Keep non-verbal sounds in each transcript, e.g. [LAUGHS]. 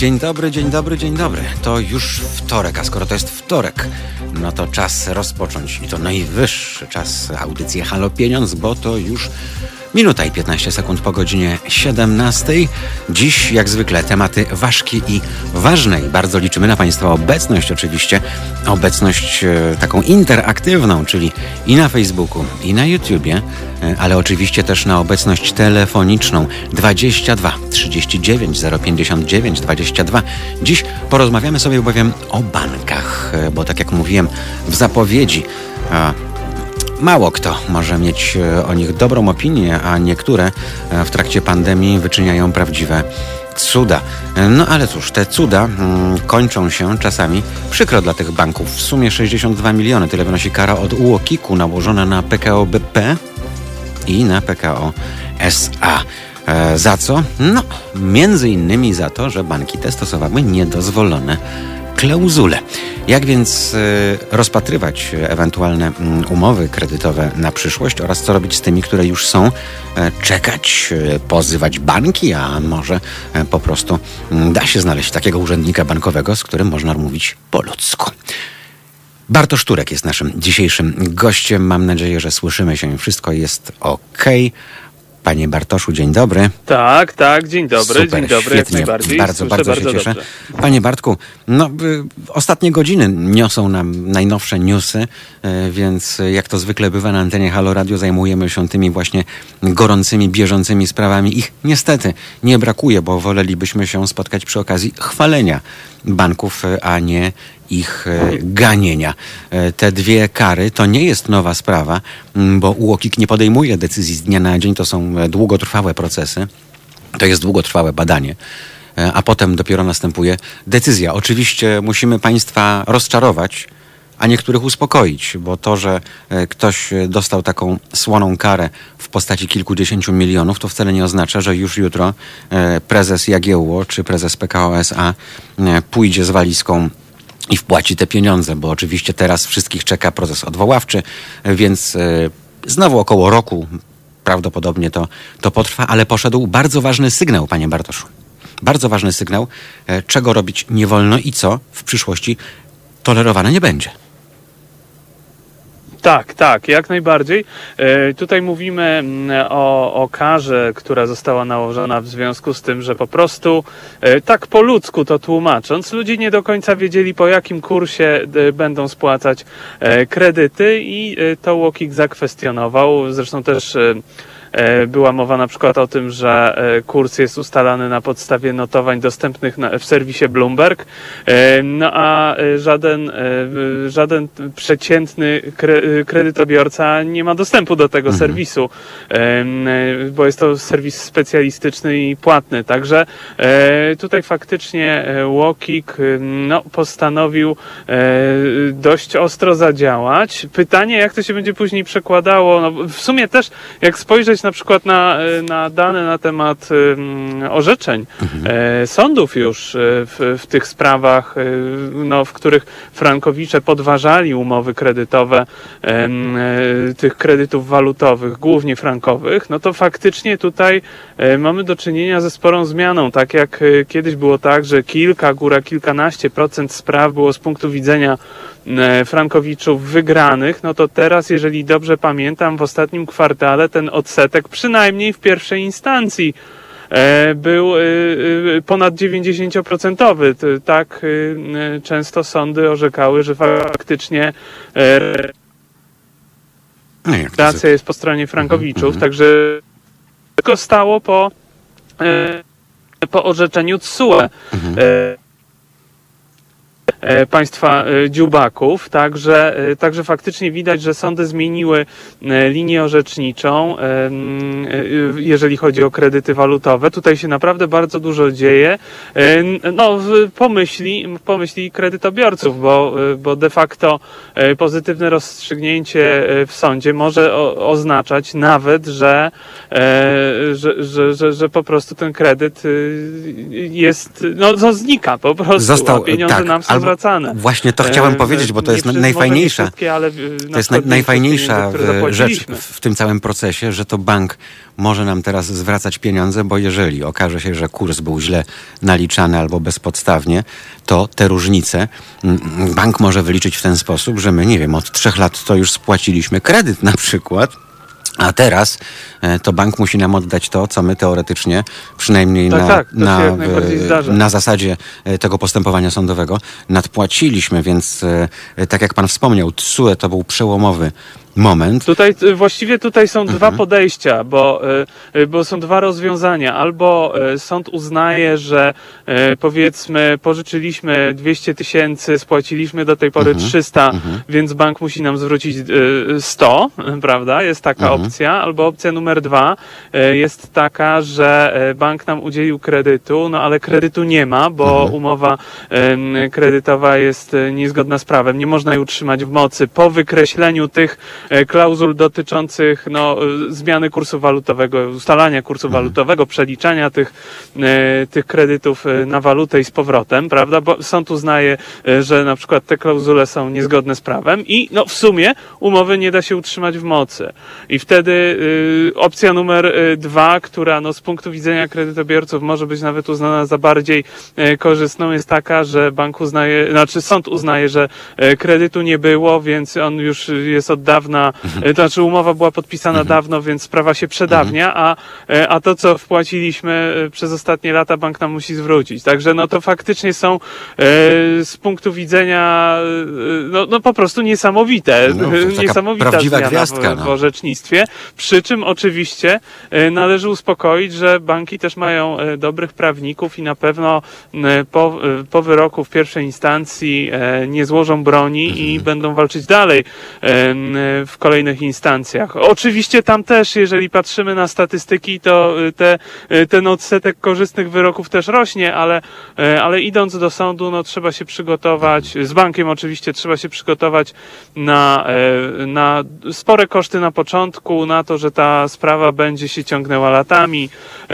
Dzień dobry, dzień dobry, dzień dobry. To już wtorek, a skoro to jest wtorek, no to czas rozpocząć i to najwyższy czas audycji Halo Pieniądz, bo to już Minuta i 15 sekund po godzinie 17. Dziś, jak zwykle, tematy ważkie i ważne. I bardzo liczymy na Państwa obecność, oczywiście. Obecność e, taką interaktywną, czyli i na Facebooku, i na YouTubie, e, ale oczywiście też na obecność telefoniczną 22 39 059 22. Dziś porozmawiamy sobie bowiem o bankach, e, bo tak jak mówiłem w zapowiedzi, Mało kto może mieć e, o nich dobrą opinię, a niektóre e, w trakcie pandemii wyczyniają prawdziwe cuda. E, no ale cóż, te cuda mm, kończą się czasami przykro dla tych banków. W sumie 62 miliony, tyle wynosi kara od UOKiK-u nałożona na PKO BP i na PKO SA. E, za co? No, między innymi za to, że banki te stosowały niedozwolone klauzule. Jak więc e, rozpatrywać ewentualne mm, umowy kredytowe na przyszłość oraz co robić z tymi, które już są? E, czekać, e, pozywać banki, a może po prostu mm, da się znaleźć takiego urzędnika bankowego, z którym można mówić po ludzku. Bartosz Turek jest naszym dzisiejszym gościem. Mam nadzieję, że słyszymy się i wszystko jest ok. Panie Bartoszu, dzień dobry. Tak, tak, dzień dobry, Super, dzień dobry, świetnie. Bardzo, Słyszę bardzo się bardzo cieszę. dobrze. Panie Bartku, no, y, ostatnie godziny niosą nam najnowsze newsy, y, więc jak to zwykle bywa na antenie Halo Radio, zajmujemy się tymi właśnie gorącymi, bieżącymi sprawami. Ich niestety nie brakuje, bo wolelibyśmy się spotkać przy okazji chwalenia banków, y, a nie ich e, ganienia. E, Te dwie kary to nie jest nowa sprawa, bo UOKiK nie podejmuje decyzji z dnia na dzień, to są e, długotrwałe procesy, to jest długotrwałe badanie. A potem dopiero następuje decyzja. Oczywiście musimy Państwa rozczarować, a niektórych uspokoić, bo to, że ktoś dostał taką słoną karę w postaci kilkudziesięciu milionów, to wcale nie oznacza, że już jutro prezes Jagiełło czy prezes PKO SA pójdzie z walizką i wpłaci te pieniądze, bo oczywiście teraz wszystkich czeka proces odwoławczy, więc e, znowu około roku prawdopodobnie to, to potrwa, ale poszedł bardzo ważny sygnał, panie Bartoszu. Bardzo ważny sygnał, e, czego robić nie wolno i co w przyszłości tolerowane nie będzie. Tak, tak, jak najbardziej. E, Tutaj mówimy mm, o, o karze, która została nałożona w związku z tym, że po prostu e, tak po ludzku to tłumacząc, ludzie nie do końca wiedzieli po jakim kursie e, będą spłacać kredyty i to Łokik zakwestionował. Zresztą też była mowa na przykład o tym, że e, kurs jest ustalany na podstawie notowań dostępnych na, w serwisie Bloomberg, e, no a e, żaden, e, żaden przeciętny kre, kredytobiorca nie ma dostępu do tego serwisu, e, m, e, bo jest to serwis specjalistyczny i płatny. Także e, tutaj faktycznie e, Łokik e, no, postanowił e, dość ostro zadziałać. Pytanie, jak to się będzie później przekładało, no, w sumie też jak spojrzeć na przykład na, e, na dane na temat em, orzeczeń e, sądów już e, w, w tych sprawach, no, w których frankowicze podważali umowy kredytowe tych kredytów walutowych, głównie frankowych, no to faktycznie tutaj mamy do czynienia ze sporą zmianą. Tak jak kiedyś było tak, że kilka, góra kilkanaście procent spraw było z punktu widzenia frankowiczów wygranych, no to teraz, jeżeli dobrze pamiętam, w ostatnim kwartale ten odsetek, przynajmniej w pierwszej instancji, e, był e, e, ponad 90%. T- Tak e, e, często sądy orzekały, że faktycznie e, No, racja jest po stronie frankowiczów, Mhm, także tylko stało po, e, po orzeczeniu TSUE. E, państwa e, dziubaków, także, e, także faktycznie widać, że sądy zmieniły linię orzeczniczą, m, e, jeżeli chodzi o kredyty walutowe. Tutaj się naprawdę bardzo dużo dzieje. No, w pomyśli, pomyśli kredytobiorców, bo, bo de facto pozytywne rozstrzygnięcie w sądzie może oznaczać nawet, że, że, że, że, że po prostu ten kredyt y, jest, no, no znika po prostu, Został, a pieniądze tak, nam są albo zwracane. Właśnie to chciałem E, powiedzieć, bo to jest najfajniejsza. wszystkie, ale, To jest naj, najfajniejsza e, rzecz w, tym całym procesie, że to bank może nam teraz zwracać pieniądze, bo jeżeli okaże się, że kurs był źle naliczany albo bezpodstawnie, to te różnice bank może wyliczyć w ten sposób, że my, nie wiem, od trzech lat to już spłaciliśmy kredyt na przykład. A teraz e, to bank musi nam oddać to, co my teoretycznie, przynajmniej Tak, na, tak, na, e, na zasadzie e, tego postępowania sądowego. Nadpłaciliśmy, więc tak jak pan wspomniał, TSUE to był przełomowy moment. Tutaj y, właściwie tutaj są dwa Mhm. podejścia, bo, y, y, bo są dwa rozwiązania. Albo sąd uznaje, że powiedzmy pożyczyliśmy 200 tysięcy, spłaciliśmy do tej pory Mhm. 300, więc bank musi nam zwrócić y, 100, [LAUGHS] prawda? Jest taka Mhm. opcja. Albo opcja numer dwa jest taka, że bank nam udzielił kredytu, no ale kredytu nie ma, bo Mhm. umowa kredytowa jest niezgodna z prawem. Nie można jej utrzymać w mocy po wykreśleniu tych klauzul dotyczących no, e, zmiany kursu walutowego, ustalania kursu Mhm. walutowego, przeliczania tych, e, tych kredytów e, na walutę i z powrotem, prawda? Bo sąd uznaje, e, że na przykład te klauzule są niezgodne z prawem i no, w sumie umowy nie da się utrzymać w mocy. I wtedy e, opcja numer e, dwa, która no, z punktu widzenia kredytobiorców może być nawet uznana za bardziej e, korzystną, jest taka, że bank uznaje, znaczy sąd uznaje, że e, kredytu nie było, więc on już jest od dawna, e, to znaczy umowa była podpisana dawno, więc sprawa się przedawnia, a, e, a to, co wpłaciliśmy e, przez ostatnie lata, bank nam musi zwrócić. Także no to faktycznie są e, z punktu widzenia no, no po prostu niesamowite. No, niesamowita zmiana gwiazdka, w, no. w orzecznictwie. Przy czym oczywiście należy uspokoić, że banki też mają dobrych prawników i na pewno po, po wyroku w pierwszej instancji nie złożą broni Mhm. i będą walczyć dalej w kolejnych instancjach. Oczywiście tam też, jeżeli patrzymy na statystyki, to e, te, e, ten odsetek korzystnych wyroków też rośnie, ale, e, ale idąc do sądu, no trzeba się przygotować, z bankiem oczywiście trzeba się przygotować na, na spore koszty na początku, na to, że ta sprawa będzie się ciągnęła latami,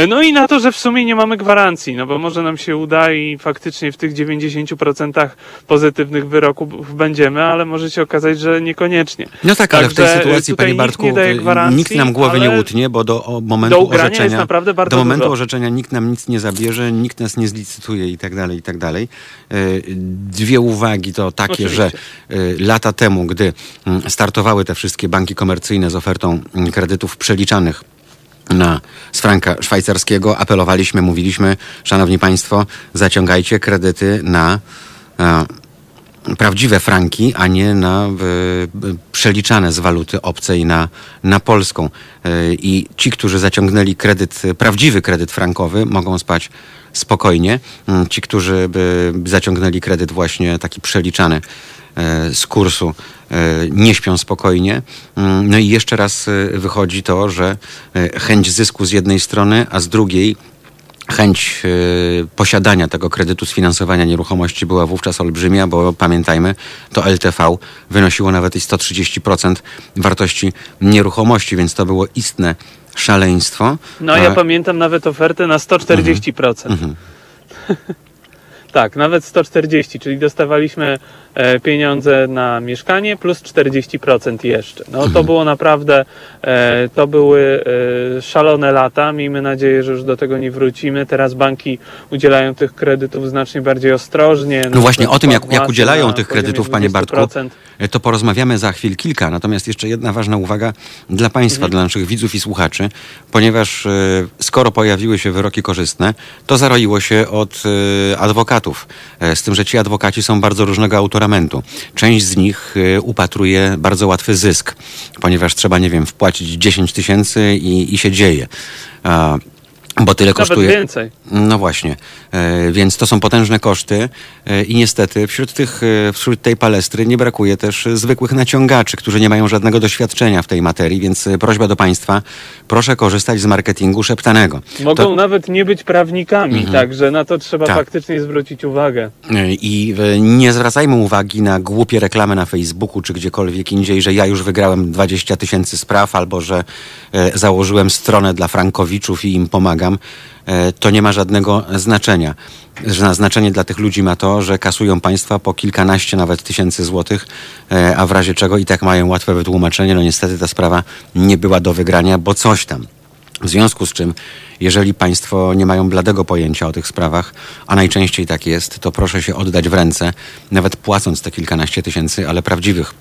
no i na to, że w sumie nie mamy gwarancji, no bo może nam się uda i faktycznie w tych 90% pozytywnych wyroków będziemy, ale może się okazać, że niekoniecznie. No tak, ale w tej Także sytuacji, panie nikt Bartku, daje y, gwarancji, nikt nam głowy nie utnie, bo do momentu do orzeczenia, do momentu dużo. orzeczenia nikt nam nic nie zabierze, nikt nas nie zlicytuje i tak dalej, i tak dalej. Y, Dwie uwagi to takie, Oczywiście. że y, lata temu, gdy mm, startowały te wszystkie banki komercyjne z ofertą mm, kredytów przeliczanych na, z franka szwajcarskiego, apelowaliśmy, mówiliśmy, szanowni państwo, zaciągajcie kredyty na e, prawdziwe franki, a nie na e, przeliczane z waluty obcej na, na polską. E, I ci, którzy zaciągnęli kredyt, prawdziwy kredyt frankowy, mogą spać spokojnie. Mm, Ci, którzy by zaciągnęli kredyt właśnie taki przeliczany e, z kursu, nie śpią spokojnie. Mm, No i jeszcze raz wychodzi to, że chęć zysku z jednej strony, a z drugiej chęć y, posiadania tego kredytu sfinansowania nieruchomości była wówczas olbrzymia, bo pamiętajmy, to LTV wynosiło nawet i 130% wartości nieruchomości, więc to było istne szaleństwo. No ja A- pamiętam nawet ofertę na 140%. Mhm. [LAUGHS] Tak, nawet 140, czyli dostawaliśmy e, pieniądze na mieszkanie plus 40% jeszcze. No Mhm. to było naprawdę, e, to były e, szalone lata. Miejmy nadzieję, że już do tego nie wrócimy. Teraz banki udzielają tych kredytów znacznie bardziej ostrożnie. No właśnie o tym, jak, jak udzielają tych kredytów, panie Bartku, 20%. e, to porozmawiamy za chwil kilka. Natomiast jeszcze jedna ważna uwaga dla państwa, Mhm. dla naszych widzów i słuchaczy, ponieważ e, skoro pojawiły się wyroki korzystne, to zaroiło się od e, adwokatów. E, Z tym, że ci adwokaci są bardzo różnego autoramentu. Część z nich e, upatruje bardzo łatwy zysk, ponieważ trzeba, nie wiem, wpłacić 10 tysięcy i, i się dzieje. Bo tyle Nawet kosztuje. więcej. No właśnie, e, więc to są potężne koszty e, i niestety wśród, tych, e, wśród tej palestry nie brakuje też zwykłych naciągaczy, którzy nie mają żadnego doświadczenia w tej materii, więc prośba do Państwa, proszę korzystać z marketingu szeptanego. Mogą To- Mhm. nawet nie być prawnikami, także na to trzeba Tak. faktycznie zwrócić uwagę. I nie zwracajmy uwagi na głupie reklamy na Facebooku czy gdziekolwiek indziej, że ja już wygrałem 20 tysięcy spraw albo że założyłem stronę dla frankowiczów i im pomagam. Ostrzegam, to nie ma żadnego znaczenia. Znaczenie dla tych ludzi ma to, że kasują państwa po kilkanaście nawet tysięcy złotych, a w razie czego i tak mają łatwe wytłumaczenie. No niestety ta sprawa nie była do wygrania, bo coś tam. W związku z czym, jeżeli Państwo nie mają bladego pojęcia o tych sprawach, a najczęściej tak jest, to proszę się oddać w ręce, nawet płacąc te kilkanaście tysięcy, ale prawdziwych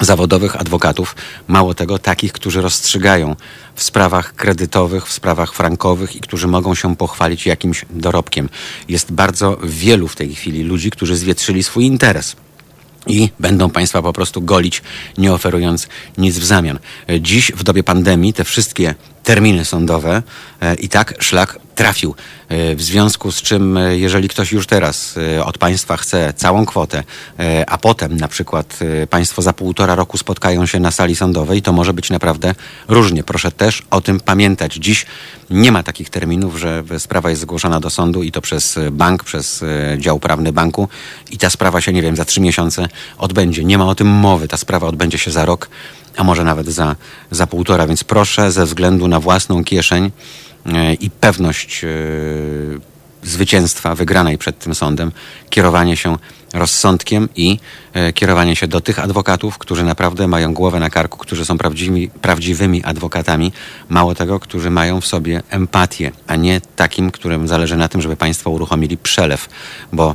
zawodowych adwokatów, mało tego, takich, którzy rozstrzygają w sprawach kredytowych, w sprawach frankowych i którzy mogą się pochwalić jakimś dorobkiem. Jest bardzo wielu w tej chwili ludzi, którzy zwietrzyli swój interes i będą państwa po prostu golić, nie oferując nic w zamian. Dziś, w dobie pandemii, te wszystkie terminy sądowe e, i tak szlak trafił. E, w związku z czym, e, jeżeli ktoś już teraz od państwa chce całą kwotę, a potem na przykład państwo za półtora roku spotkają się na sali sądowej, to może być naprawdę różnie. Proszę też o tym pamiętać. Dziś nie ma takich terminów, że sprawa jest zgłoszona do sądu i to przez bank, przez dział prawny banku i ta sprawa się, nie wiem, za trzy miesiące odbędzie. Nie ma o tym mowy. Ta sprawa odbędzie się za rok a może nawet za, za półtora. Więc proszę ze względu na własną kieszeń e, i pewność e, zwycięstwa wygranej przed tym sądem, kierowanie się rozsądkiem i e, kierowanie się do tych adwokatów, którzy naprawdę mają głowę na karku, którzy są prawdziwymi, prawdziwymi adwokatami, mało tego, którzy mają w sobie empatię, a nie takim, którym zależy na tym, żeby państwo uruchomili przelew, bo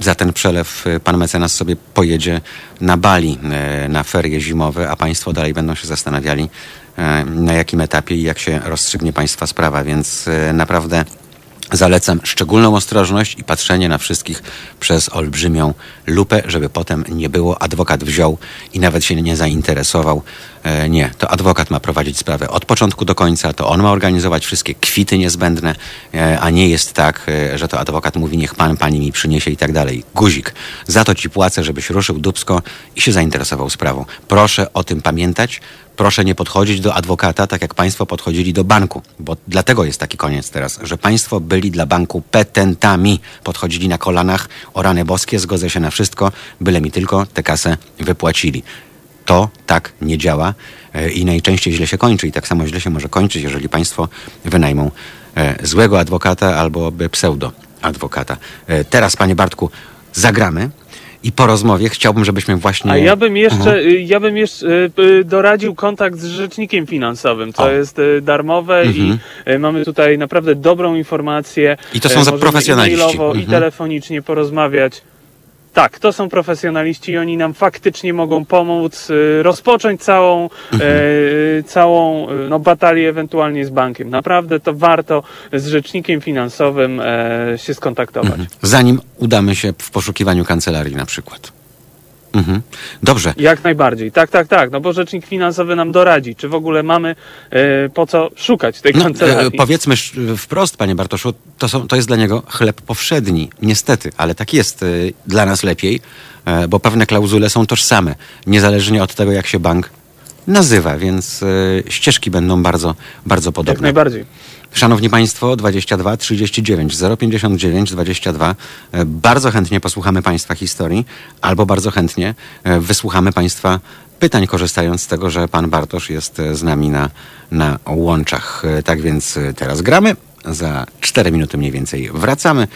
za ten przelew y, pan mecenas sobie pojedzie na Bali y, na ferie zimowe, a państwo dalej będą się zastanawiali, y, na jakim etapie i jak się rozstrzygnie państwa sprawa. Więc naprawdę Zalecam szczególną ostrożność i patrzenie na wszystkich przez olbrzymią lupę, żeby potem nie było, adwokat wziął i nawet się nie zainteresował. E, nie, to adwokat ma prowadzić sprawę od początku do końca, to on ma organizować wszystkie kwity niezbędne, e, a nie jest tak, e, że to adwokat mówi, niech pan, pani mi przyniesie i tak dalej. Guzik. Za to ci płacę, żebyś ruszył dubsko i się zainteresował sprawą. Proszę o tym pamiętać, proszę nie podchodzić do adwokata tak jak państwo podchodzili do banku, bo dlatego jest taki koniec teraz, że państwo byli dla banku petentami, podchodzili na kolanach, o rany boskie, zgodzę się na wszystko, byle mi tylko tę kasę wypłacili. To tak nie działa e, i najczęściej źle się kończy i tak samo źle się może kończyć, jeżeli państwo wynajmą e, złego adwokata albo pseudo adwokata. E, teraz, panie Bartku, zagramy i po rozmowie chciałbym, żebyśmy właśnie... A ja bym jeszcze. Y, ja bym jeszcze y, y, doradził kontakt z rzecznikiem finansowym, co o. jest darmowe mhm. i mamy tutaj naprawdę dobrą informację. I to są za profesjonaliści. Mhm. i telefonicznie porozmawiać tak, to są profesjonaliści i oni nam faktycznie mogą pomóc y, rozpocząć całą, mhm. e, całą y, no, batalię ewentualnie z bankiem. Naprawdę to warto z rzecznikiem finansowym e, się skontaktować. Mhm. Zanim udamy się w poszukiwaniu kancelarii na przykład. Mhm. Dobrze. Jak najbardziej. Tak, tak, tak. No bo rzecznik finansowy nam doradzi, czy w ogóle mamy e, po co szukać tej no, kancelarii. E, powiedzmy wprost, panie Bartoszu, to, są, to jest dla niego chleb powszedni. Niestety, ale tak jest e, dla nas lepiej, bo pewne klauzule są tożsame, niezależnie od tego, jak się bank nazywa, więc e, ścieżki będą bardzo, bardzo podobne. Jak najbardziej. Szanowni Państwo, 22 39 059 22. Bardzo chętnie posłuchamy Państwa historii, albo bardzo chętnie e, wysłuchamy Państwa pytań, korzystając z tego, że Pan Bartosz jest z nami na, na łączach. E, tak więc e, teraz gramy. Za 4 minuty mniej więcej wracamy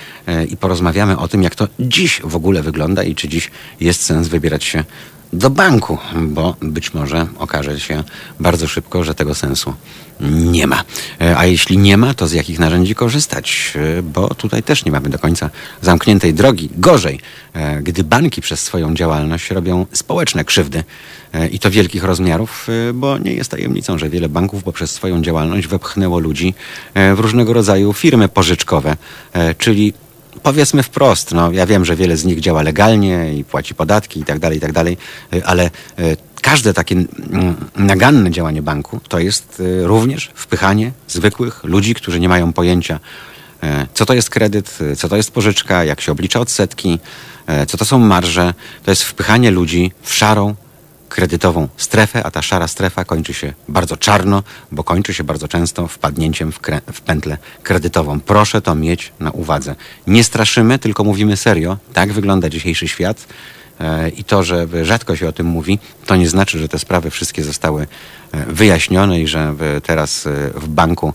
i porozmawiamy o tym, jak to dziś w ogóle wygląda i czy dziś jest sens wybierać się do banku, bo być może okaże się bardzo szybko, że tego sensu nie ma. E, a jeśli nie ma, to z jakich narzędzi korzystać? E, bo tutaj też nie mamy do końca zamkniętej drogi. Gorzej, e, gdy banki przez swoją działalność robią społeczne krzywdy i to wielkich rozmiarów, bo nie jest tajemnicą, że wiele banków poprzez swoją działalność wepchnęło ludzi w różnego rodzaju firmy pożyczkowe, czyli powiedzmy wprost, no ja wiem, że wiele z nich działa legalnie i płaci podatki i tak dalej, i tak dalej, ale każde takie mm, naganne działanie banku to jest y, również wpychanie zwykłych ludzi, którzy nie mają pojęcia, co to jest kredyt, y, co to jest pożyczka, jak się oblicza odsetki, co to są marże. To jest wpychanie ludzi w szarą, kredytową strefę, a ta szara strefa kończy się bardzo czarno, bo kończy się bardzo często wpadnięciem w, w pętlę kredytową. Proszę to mieć na uwadze. Nie straszymy, tylko mówimy serio. Tak wygląda dzisiejszy świat. i to, że rzadko się o tym mówi, to nie znaczy, że te sprawy wszystkie zostały wyjaśnione i że teraz w banku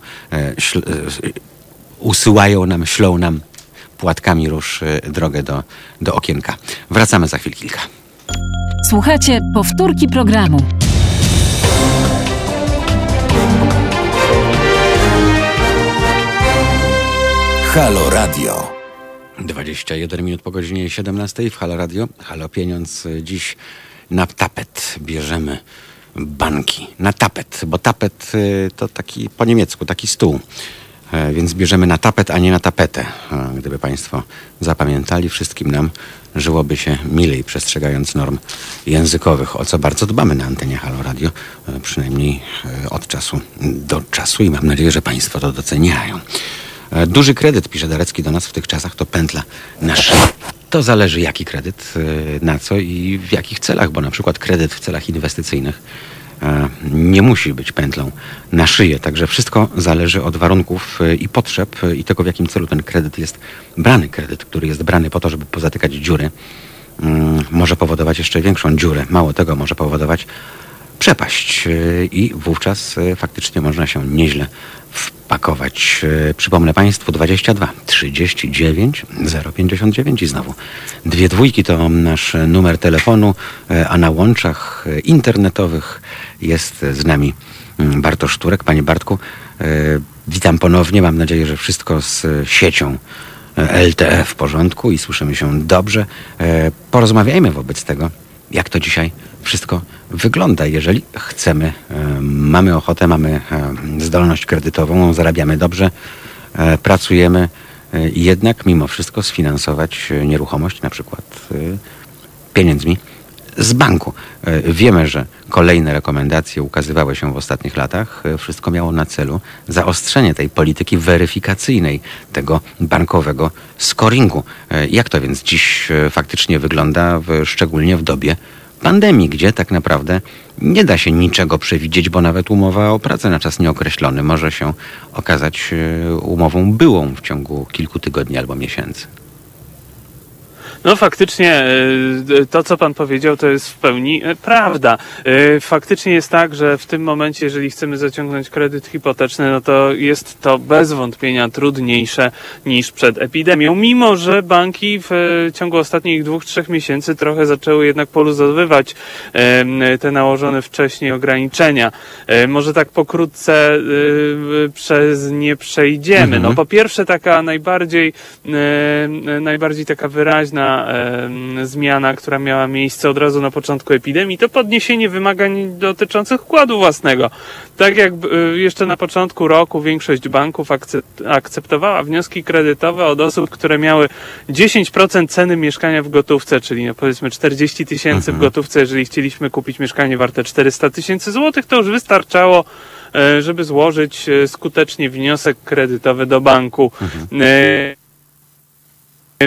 usyłają nam, ślą nam płatkami róż drogę do, do okienka. Wracamy za chwil kilka. Słuchajcie powtórki programu. Halo Radio. 21 minut po godzinie 17 w Halo Radio. Halo Pieniądz. Dziś na tapet bierzemy banki. Na tapet, bo tapet y, to taki po niemiecku, taki stół. E, więc bierzemy na tapet, a nie na tapetę. E, gdyby Państwo zapamiętali, wszystkim nam żyłoby się milej, przestrzegając norm językowych, o co bardzo dbamy na antenie Halo Radio, e, przynajmniej od czasu do czasu i mam nadzieję, że Państwo to doceniają. Duży kredyt, pisze Darecki do nas w tych czasach, to pętla na szyję. To zależy jaki kredyt, na co i w jakich celach, bo na przykład kredyt w celach inwestycyjnych nie musi być pętlą na szyję. Także wszystko zależy od warunków e, i potrzeb e, i tego, w jakim celu ten kredyt jest brany. Kredyt, który jest brany po to, żeby pozatykać dziury, mm, może powodować jeszcze większą dziurę. Mało tego, może powodować przepaść e, i wówczas faktycznie można się nieźle wpakować. Przypomnę Państwu 22 39 059 i znowu dwie dwójki to nasz numer telefonu, a na łączach internetowych jest z nami mm, Bartosz Turek. Panie Bartku, e, witam ponownie. Mam nadzieję, że wszystko z siecią e, LTE w porządku i słyszymy się dobrze. E, porozmawiajmy wobec tego, jak to dzisiaj wszystko wygląda. Jeżeli chcemy, mamy ochotę, mamy zdolność kredytową, zarabiamy dobrze, pracujemy, jednak mimo wszystko sfinansować nieruchomość, na przykład pieniędzmi z banku. E, wiemy, że kolejne rekomendacje ukazywały się w ostatnich latach. E, wszystko miało na celu zaostrzenie tej polityki weryfikacyjnej, tego bankowego scoringu. E, jak to więc dziś faktycznie wygląda, szczególnie w dobie pandemii, gdzie tak naprawdę nie da się niczego przewidzieć, bo nawet umowa o pracę na czas nieokreślony może się okazać umową byłą w ciągu kilku tygodni albo miesięcy. No faktycznie e, to, co pan powiedział, to jest w pełni e, prawda. E, faktycznie jest tak, że w tym momencie, jeżeli chcemy zaciągnąć kredyt hipoteczny, no to jest to bez wątpienia trudniejsze niż przed epidemią, mimo że banki w ciągu ostatnich dwóch, trzech miesięcy trochę zaczęły jednak poluzowywać te nałożone wcześniej ograniczenia. Może tak pokrótce przez nie przejdziemy. No mhm. po pierwsze taka najbardziej, najbardziej taka wyraźna zmiana, która miała miejsce od razu na początku epidemii, to podniesienie wymagań dotyczących wkładu własnego. Tak jak e, jeszcze na początku roku większość banków akceptowała wnioski kredytowe od osób, które miały 10% ceny mieszkania w gotówce, czyli no powiedzmy 40 tysięcy w mhm. gotówce, jeżeli chcieliśmy kupić mieszkanie warte 400 tysięcy złotych, to już wystarczało e, żeby złożyć e, skutecznie wniosek kredytowy do banku. Mhm.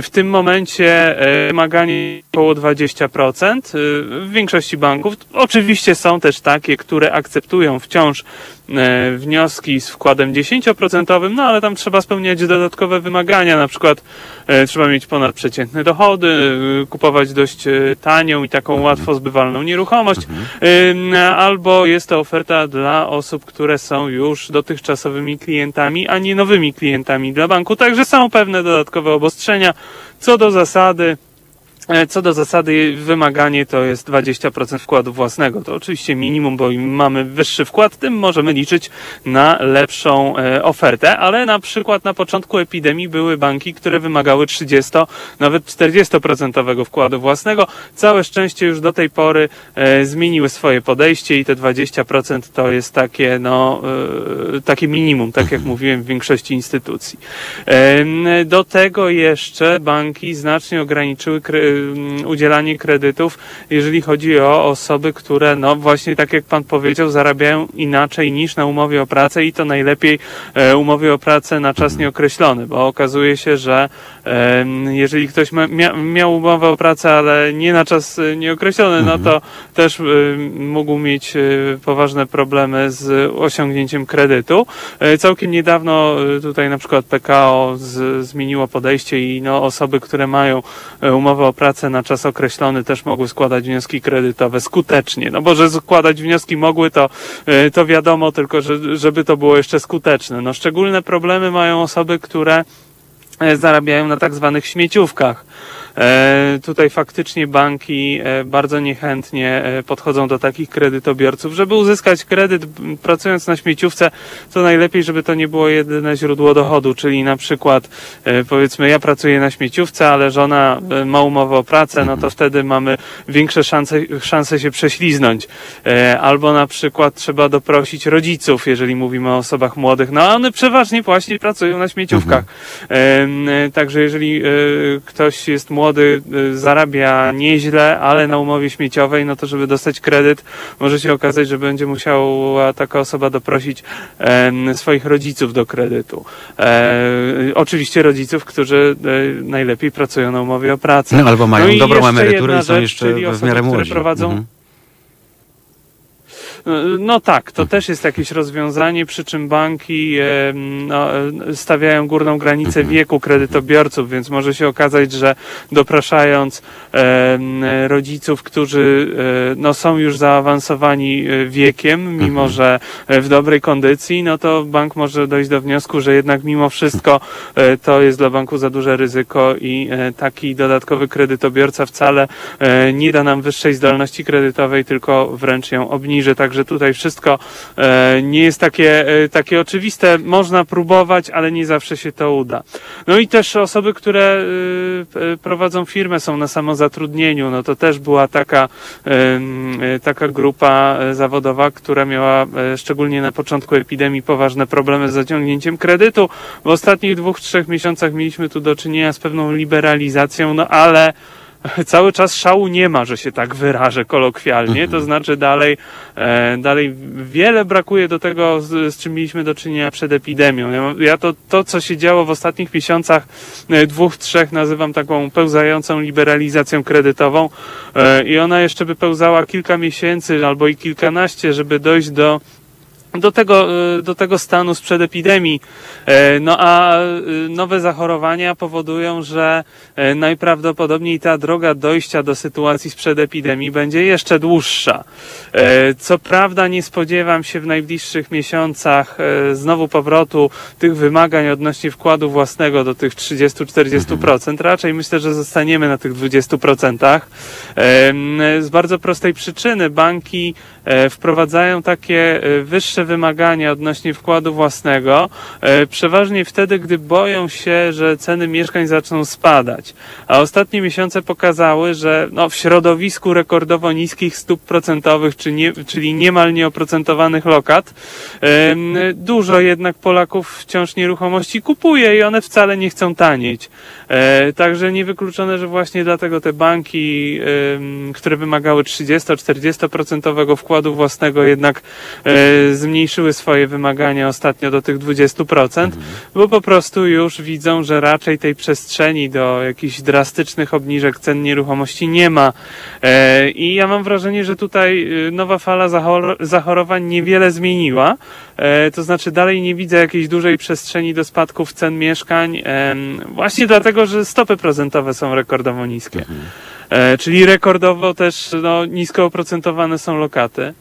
W tym momencie e, wymaganie około 20% e, w większości banków. Oczywiście są też takie, które akceptują wciąż E, wnioski z wkładem 10%, no ale tam trzeba spełniać dodatkowe wymagania, na przykład trzeba mieć ponadprzeciętne dochody, kupować dość tanią i taką mhm. łatwo zbywalną nieruchomość, mhm. albo jest to oferta dla osób, które są już dotychczasowymi klientami, a nie nowymi klientami dla banku. Także są pewne dodatkowe obostrzenia. Co do zasady, co do zasady wymaganie to jest 20% wkładu własnego. To oczywiście minimum, bo im mamy wyższy wkład, tym możemy liczyć na lepszą e, ofertę, ale na przykład na początku epidemii były banki, które wymagały 30, nawet 40% wkładu własnego. Całe szczęście już do tej pory e, zmieniły swoje podejście i te 20% to jest takie, no, takie minimum, tak jak mówiłem w większości instytucji. Do tego jeszcze banki znacznie ograniczyły Y, udzielanie kredytów, jeżeli chodzi o osoby, które, no właśnie tak jak pan powiedział, zarabiają inaczej niż na umowie o pracę i to najlepiej e, umowie o pracę na czas nieokreślony, bo okazuje się, że jeżeli ktoś miał umowę o pracę, ale nie na czas e, nieokreślony, no to też e, mógł mieć poważne problemy z osiągnięciem kredytu. Całkiem niedawno tutaj na przykład PKO zmieniło podejście i no, osoby, które mają umowę o pracę, pracę na czas określony też mogły składać wnioski kredytowe skutecznie. No bo że składać wnioski mogły, to, to wiadomo, tylko że, żeby to było jeszcze skuteczne. No szczególne problemy mają osoby, które zarabiają na tak zwanych śmieciówkach. E, tutaj faktycznie banki e, bardzo niechętnie e, podchodzą do takich kredytobiorców. Żeby uzyskać kredyt pracując na śmieciówce, to najlepiej, żeby to nie było jedyne źródło dochodu, czyli na przykład powiedzmy ja pracuję na śmieciówce, ale żona ma umowę o pracę, no to wtedy mamy większe szanse, szanse się prześliznąć. Albo na przykład trzeba doprosić rodziców, jeżeli mówimy o osobach młodych, no a one przeważnie właśnie pracują na śmieciówkach. Mhm. Także jeżeli ktoś jest młody, młody y, zarabia nieźle, ale na umowie śmieciowej, no to żeby dostać kredyt, może się okazać, że będzie musiała taka osoba doprosić swoich rodziców do kredytu. E, oczywiście rodziców, którzy e, najlepiej pracują na umowie o pracę. No, albo mają no dobrą emeryturę i są jeszcze w miarę młodzi. prowadzą mhm no tak, to też jest jakieś rozwiązanie, przy czym banki no, stawiają górną granicę mhm. wieku kredytobiorców, więc może się okazać, że dopraszając rodziców, którzy e, no, są już zaawansowani e, wiekiem, mimo mhm. że w dobrej kondycji, no to bank może dojść do wniosku, że jednak mimo wszystko e, to jest dla banku za duże ryzyko i taki dodatkowy kredytobiorca wcale nie da nam wyższej zdolności kredytowej, tylko wręcz ją obniży. Także Także tutaj wszystko e, nie jest takie, e, takie oczywiste. Można próbować, ale nie zawsze się to uda. No i też osoby, które e, prowadzą firmę, są na samozatrudnieniu. No to też była taka, taka grupa zawodowa, która miała szczególnie na początku epidemii poważne problemy z zaciągnięciem kredytu. W ostatnich dwóch, trzech miesiącach mieliśmy tu do czynienia z pewną liberalizacją, no ale [LAUGHS] cały czas szału nie ma, że się tak wyrażę kolokwialnie, to mhm. znaczy dalej, e, dalej wiele brakuje do tego, z, z czym mieliśmy do czynienia przed epidemią. Ja, to, to, co się działo w ostatnich miesiącach, e, dwóch, trzech, nazywam taką pełzającą liberalizacją kredytową e, i ona jeszcze by pełzała kilka miesięcy albo i kilkanaście, żeby dojść do do tego, e, do tego stanu sprzed epidemii. E, no a e, nowe zachorowania powodują, że najprawdopodobniej ta droga dojścia do sytuacji sprzed epidemii będzie jeszcze dłuższa. Co prawda nie spodziewam się w najbliższych miesiącach znowu powrotu tych wymagań odnośnie wkładu własnego do tych 30-40%. Raczej myślę, że zostaniemy na tych 20%. Z bardzo prostej przyczyny banki wprowadzają takie wyższe wymagania odnośnie wkładu własnego, e, przeważnie wtedy, gdy boją się, że ceny mieszkań zaczną spadać. A ostatnie miesiące pokazały, że no, w środowisku rekordowo niskich stóp procentowych, czy nie, czyli niemal nieoprocentowanych lokat, dużo jednak Polaków wciąż nieruchomości kupuje i one wcale nie chcą tanieć. E, także niewykluczone, że właśnie dlatego te banki, które wymagały 30-40% wkładu własnego, jednak e, zmniejszyły swoje wymagania ostatnio do tych 20%, mhm. bo po prostu już widzą, że raczej tej przestrzeni do jakichś drastycznych obniżek cen nieruchomości nie ma. E, I ja mam wrażenie, że tutaj nowa fala zachorowań niewiele zmieniła. To znaczy dalej nie widzę jakiejś dużej przestrzeni do spadków cen mieszkań, właśnie dlatego, dlatego, że stopy procentowe są rekordowo niskie. Mhm. E, czyli rekordowo też no, nisko oprocentowane są lokaty.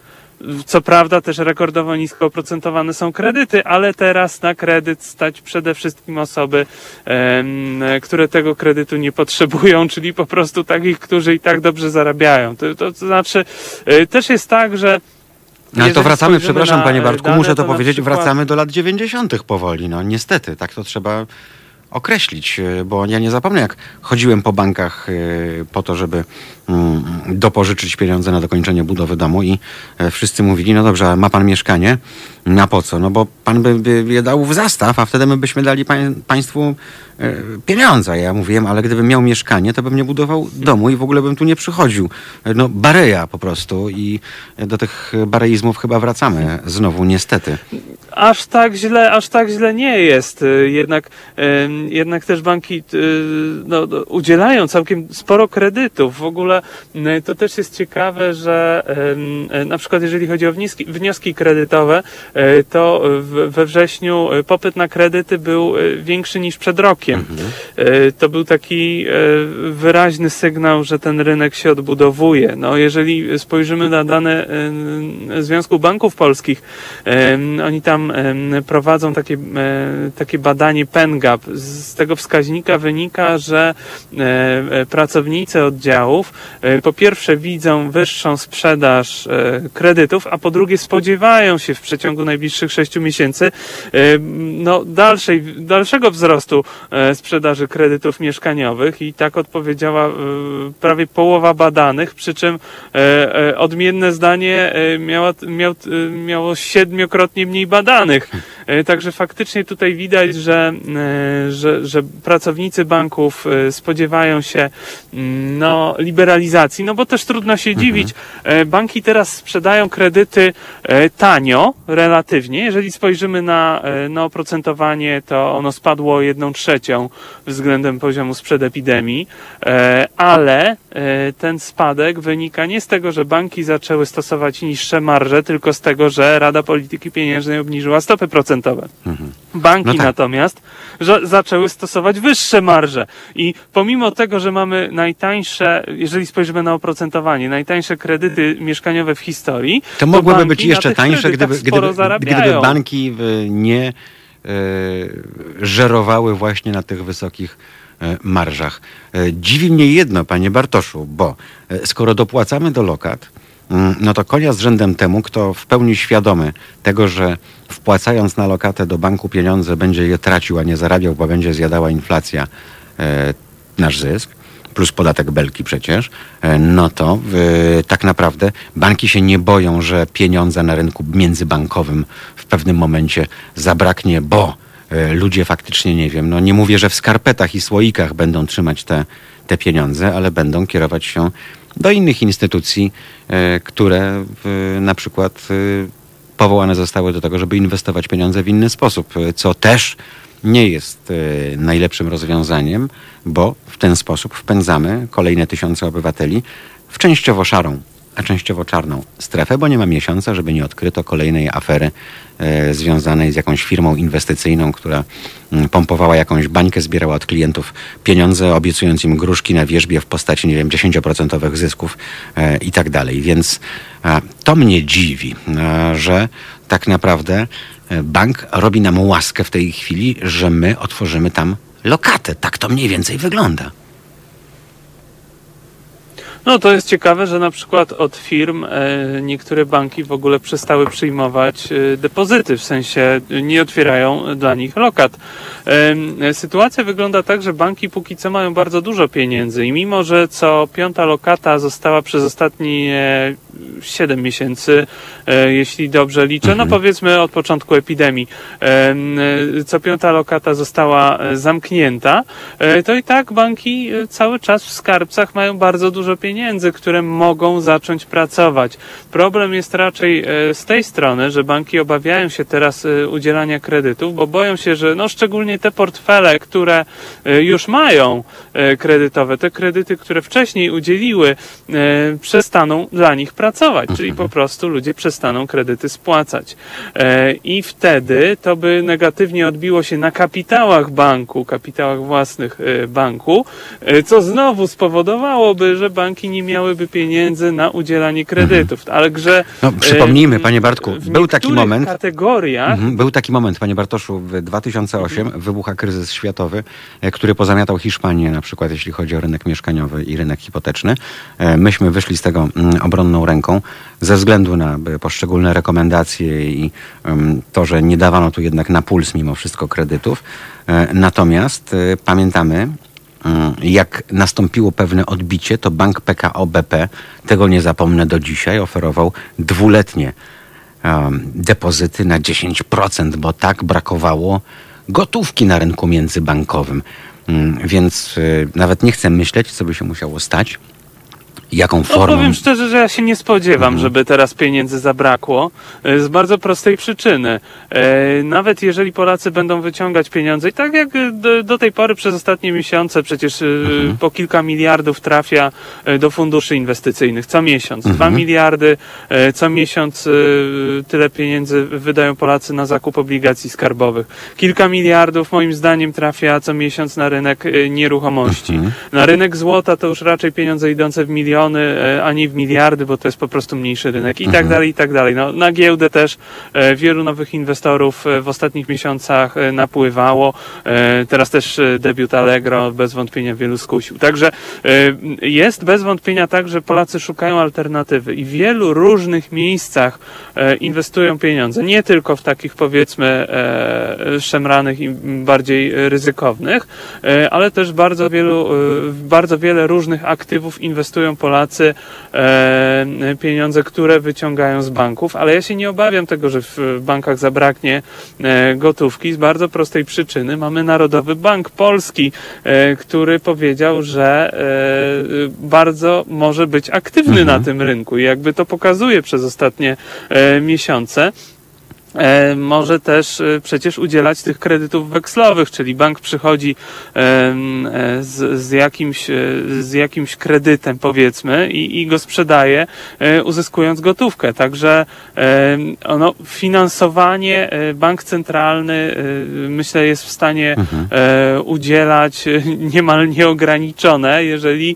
Co prawda też rekordowo nisko oprocentowane są kredyty, ale teraz na kredyt stać przede wszystkim osoby, e, które tego kredytu nie potrzebują, czyli po prostu takich, którzy i tak dobrze zarabiają. To, to, znaczy e, też jest tak, że no ale to wracamy, przepraszam panie Bartku, dane, muszę to, to powiedzieć, przykład... wracamy do lat 90. powoli, no niestety, tak to trzeba określić, e, bo ja nie zapomnę, jak chodziłem po bankach e, po to, żeby dopożyczyć pieniądze na dokończenie budowy domu i e, wszyscy mówili, no dobrze, ma pan mieszkanie? Na po co? No bo pan by, by je dał w zastaw, a wtedy my byśmy dali pań, państwu pieniądze. Ja mówiłem, ale gdybym miał mieszkanie, to bym nie budował domu i w ogóle bym tu nie przychodził. No bareja po prostu i do tych bareizmów chyba wracamy znowu, niestety. Aż tak źle, aż tak źle nie jest. Jednak jednak też banki no, no, udzielają całkiem sporo kredytów. W ogóle to też jest ciekawe, że na przykład jeżeli chodzi o wnioski, wnioski kredytowe, to we wrześniu popyt na kredyty był większy niż przed rokiem. Mhm. To był taki wyraźny sygnał, że ten rynek się odbudowuje. No, jeżeli spojrzymy na dane Związku Banków Polskich, oni tam prowadzą takie, takie badanie PENGAP. Z tego wskaźnika wynika, że pracownicy oddziałów po pierwsze widzą wyższą sprzedaż kredytów, a po drugie spodziewają się w przeciągu najbliższych sześciu miesięcy no, dalszej, dalszego wzrostu sprzedaży kredytów mieszkaniowych i tak odpowiedziała prawie połowa badanych, przy czym odmienne zdanie miała, miał, miało siedmiokrotnie mniej badanych. Także faktycznie tutaj widać, że, że, że pracownicy banków spodziewają się no, liberalizacji, no bo też trudno się mhm. dziwić. Banki teraz sprzedają kredyty tanio, relatywnie. Jeżeli spojrzymy na, na oprocentowanie, to ono spadło jedną trzecią względem poziomu sprzed epidemii, ale ten spadek wynika nie z tego, że banki zaczęły stosować niższe marże, tylko z tego, że Rada Polityki Pieniężnej obniżyła stopy procentowe. Mhm. Banki no tak. natomiast zaczęły stosować wyższe marże i pomimo tego, że mamy najtańsze, jeżeli spojrzymy na oprocentowanie, najtańsze kredyty mieszkaniowe w historii, to mogłyby być jeszcze tańsze, gdyby, gdyby, gdyby banki nie e, żerowały właśnie na tych wysokich e, marżach. E, dziwi mnie jedno, panie Bartoszu, bo skoro dopłacamy do lokat, no to konia z rzędem temu, kto w pełni świadomy tego, że wpłacając na lokatę do banku pieniądze będzie je tracił, a nie zarabiał, bo będzie zjadała inflacja nasz zysk, plus podatek belki przecież, e, no to yy, tak naprawdę banki się nie boją, że pieniądze na rynku międzybankowym w pewnym momencie zabraknie, bo yy, ludzie faktycznie, nie wiem, no nie mówię, że w skarpetach i słoikach będą trzymać te, te pieniądze, ale będą kierować się do innych instytucji, yy, które na przykład powołane zostały do tego, żeby inwestować pieniądze w inny sposób, co też nie jest e, najlepszym rozwiązaniem, bo w ten sposób wpędzamy kolejne tysiące obywateli w częściowo szarą, a częściowo czarną strefę, bo nie ma miesiąca, żeby nie odkryto kolejnej afery e, związanej z jakąś firmą inwestycyjną, która mm, pompowała jakąś bańkę, zbierała od klientów pieniądze, obiecując im gruszki na wierzbie w postaci, nie wiem, 10% zysków e, i tak dalej. Więc e, to mnie dziwi, e, że tak naprawdę E, bank robi nam łaskę w tej chwili, że my otworzymy tam lokatę. Tak to mniej więcej wygląda. No to jest ciekawe, że na przykład od firm e, niektóre banki w ogóle przestały przyjmować e, depozyty, w sensie nie otwierają dla nich lokat. E, sytuacja wygląda tak, że banki póki co mają bardzo dużo pieniędzy i mimo, że co piąta lokata została przez ostatnie 7 miesięcy, jeśli dobrze liczę, no mhm. powiedzmy od początku epidemii, co piąta lokata została zamknięta, to i tak banki cały czas w skarbcach mają bardzo dużo pieniędzy które mogą zacząć pracować. Problem jest raczej e, z tej strony, że banki obawiają się teraz e, udzielania kredytów, bo boją się, że no szczególnie te portfele, które e, już mają kredytowe, te kredyty, które wcześniej udzieliły, przestaną dla nich pracować, czyli po prostu ludzie przestaną kredyty spłacać. I wtedy to by negatywnie odbiło się na kapitałach banku, kapitałach własnych banku, co znowu spowodowałoby, że banki nie miałyby pieniędzy na udzielanie kredytów. Mhm. Ale grze. No, przypomnijmy, panie Bartku, był taki moment. kategoriach. Mhm, był taki moment, panie Bartoszu, w 2008 mhm. wybucha kryzys światowy, e, który pozamiatał Hiszpanię, na przykład jeśli chodzi o rynek mieszkaniowy i rynek hipoteczny. E, myśmy wyszli z tego mm, obronną ręką ze względu na poszczególne rekomendacje i to, że nie dawano tu jednak na puls mimo wszystko kredytów. E, natomiast pamiętamy, Mm, jak nastąpiło pewne odbicie, to bank PKO BP, tego nie zapomnę do dzisiaj, oferował dwuletnie depozyty na 10%, bo tak brakowało gotówki na rynku międzybankowym. Um, więc nawet nie chcę myśleć, co by się musiało stać, jaką No, formą? powiem szczerze, że ja się nie spodziewam, żeby teraz pieniędzy zabrakło. e, Z bardzo prostej przyczyny. E, Nawet jeżeli Polacy będą wyciągać pieniądze, i tak jak e, do, tej pory przez ostatnie miesiące, przecież e, po kilka miliardów trafia do funduszy inwestycyjnych co miesiąc. Dwa miliardy co miesiąc tyle pieniędzy wydają Polacy na zakup obligacji skarbowych. Kilka miliardów moim zdaniem trafia co miesiąc na rynek nieruchomości. Na rynek złota to już raczej pieniądze idące w miliony, e, a nie w miliardy, bo to jest po prostu mniejszy rynek i tak dalej, i tak dalej. No, na giełdę też e, wielu nowych inwestorów e, w ostatnich miesiącach e, napływało. E, Teraz też e, debiut Allegro bez wątpienia wielu skusił. Także e, jest bez wątpienia tak, że Polacy szukają alternatywy i w wielu różnych miejscach e, inwestują pieniądze. Nie tylko w takich powiedzmy e, szemranych i bardziej ryzykownych, e, ale też bardzo wielu, e, bardzo wiele różnych aktywów inwestują Polacy e, pieniądze, które wyciągają z banków, ale ja się nie obawiam tego, że w bankach zabraknie e, gotówki z bardzo prostej przyczyny. Mamy Narodowy Bank Polski, e, który powiedział, że bardzo może być aktywny na tym rynku i jakby to pokazuje przez ostatnie miesiące. E, może też e, przecież udzielać tych kredytów wekslowych, czyli bank przychodzi e, z, z, jakimś, z jakimś kredytem powiedzmy i, i go sprzedaje, uzyskując gotówkę. Także ono, finansowanie bank centralny myślę jest w stanie e, udzielać [LAUGHS] niemal nieograniczone, jeżeli,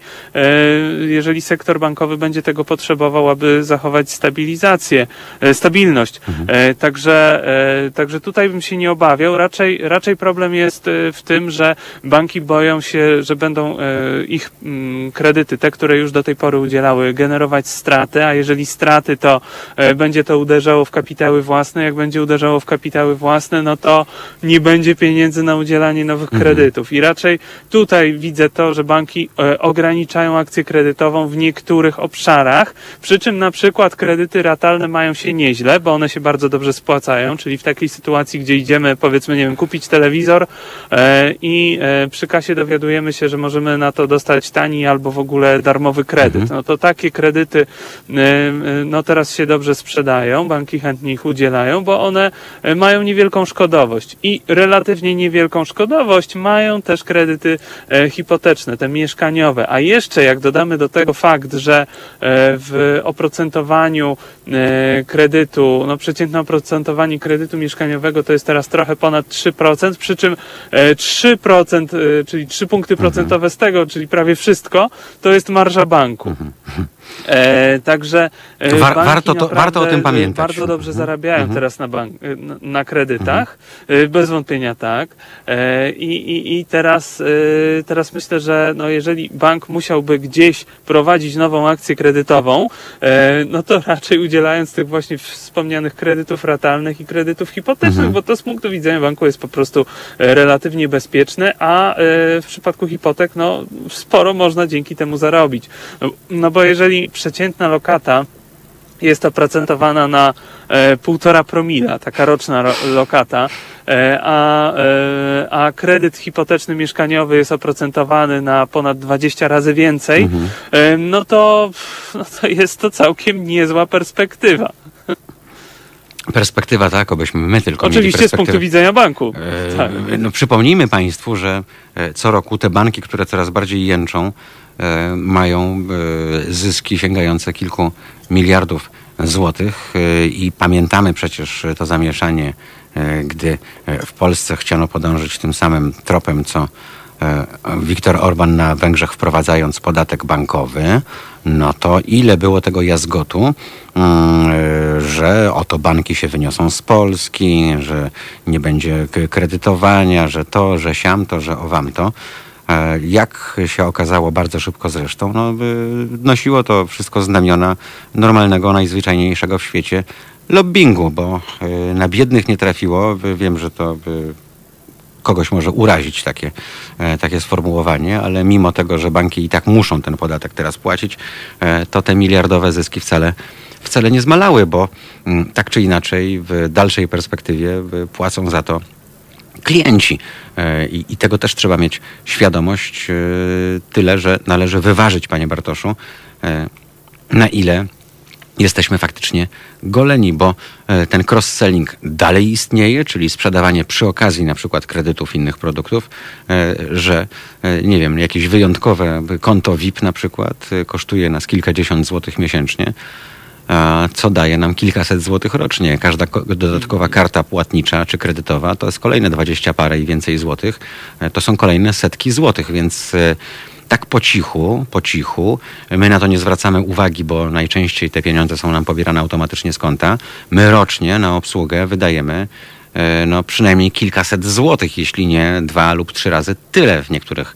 jeżeli sektor bankowy będzie tego potrzebował, aby zachować stabilizację, stabilność. E, Także, e, także tutaj bym się nie obawiał. Raczej, raczej problem jest e, w tym, że banki boją się, że będą e, ich mm, kredyty, te, które już do tej pory udzielały, generować straty, a jeżeli straty, to będzie to uderzało w kapitały własne. Jak będzie uderzało w kapitały własne, no to nie będzie pieniędzy na udzielanie nowych kredytów. I raczej tutaj widzę to, że banki ograniczają akcję kredytową w niektórych obszarach, przy czym na przykład kredyty ratalne mają się nieźle, bo one się bardzo dobrze spłacają, czyli w takiej sytuacji, gdzie idziemy, powiedzmy, nie wiem, kupić telewizor e, i e, przy kasie dowiadujemy się, że możemy na to dostać tani albo w ogóle darmowy kredyt. No to takie kredyty e, no teraz się dobrze sprzedają, banki chętnie ich udzielają, bo one mają niewielką szkodowość i relatywnie niewielką szkodowość mają też kredyty hipoteczne, te mieszkaniowe. A jeszcze jak dodamy do tego fakt, że w oprocentowaniu kredytu, no przeciętne oprocentowanie kredytu mieszkaniowego to jest teraz trochę ponad 3%, przy czym e, 3%, e, czyli 3 punkty procentowe z tego, czyli prawie wszystko, to jest marża banku. E, także e, War- warto to- warto o tym e, pamiętać. Bardzo dobrze zarabiają teraz na, bank, e, na, na kredytach, e, bez wątpienia tak. E, I, i, teraz, e, teraz myślę, że no jeżeli bank musiałby gdzieś prowadzić nową akcję kredytową, e, no to raczej udzielając tych właśnie wspomnianych kredytów ratalnych i kredytów hipotecznych, bo to z punktu widzenia banku jest po prostu relatywnie bezpieczne, a w przypadku hipotek no sporo można dzięki temu zarobić. No, no bo jeżeli przeciętna lokata jest oprocentowana na e, półtora promila, taka roczna ro, lokata, e, a, e, a kredyt hipoteczny mieszkaniowy jest oprocentowany na ponad 20 razy więcej, e, no, to, no to jest to całkiem niezła perspektywa. Perspektywa tak, obyśmy my tylko Oczywiście z punktu widzenia banku. E, Tak. No, przypomnijmy Państwu, że co roku te banki, które coraz bardziej jęczą, mają e, zyski sięgające kilku miliardów złotych e, i pamiętamy przecież to zamieszanie, e, gdy e, w Polsce chciano podążyć tym samym tropem, co e, Viktor Orban na Węgrzech wprowadzając podatek bankowy, no to ile było tego jazgotu, mm, e, że oto banki się wyniosą z Polski, że nie będzie kredytowania, że to, że siam to, że owam to. Jak się okazało bardzo szybko zresztą, no, y, nosiło to wszystko znamiona normalnego, najzwyczajniejszego w świecie lobbingu, bo y, na biednych nie trafiło. Y, Wiem, że to kogoś może urazić takie, takie sformułowanie, ale mimo tego, że banki i tak muszą ten podatek teraz płacić, to te miliardowe zyski wcale, wcale nie zmalały, bo mm, tak czy inaczej w dalszej perspektywie płacą za to klienci. E, I, I tego też trzeba mieć świadomość. e, Tyle, że należy wyważyć, panie Bartoszu, na ile jesteśmy faktycznie goleni, bo e, ten cross-selling dalej istnieje, czyli sprzedawanie przy okazji na przykład kredytów innych produktów, e, że e, nie wiem, jakieś wyjątkowe konto VIP na przykład kosztuje nas kilkadziesiąt złotych miesięcznie, co daje nam kilkaset złotych rocznie. Każda dodatkowa karta płatnicza czy kredytowa to jest kolejne dwadzieścia parę i więcej złotych. To są kolejne setki złotych, więc tak po cichu, po cichu. My na to nie zwracamy uwagi, bo najczęściej te pieniądze są nam pobierane automatycznie z konta. My rocznie na obsługę wydajemy e, no, przynajmniej kilkaset złotych, jeśli nie dwa lub trzy razy tyle w niektórych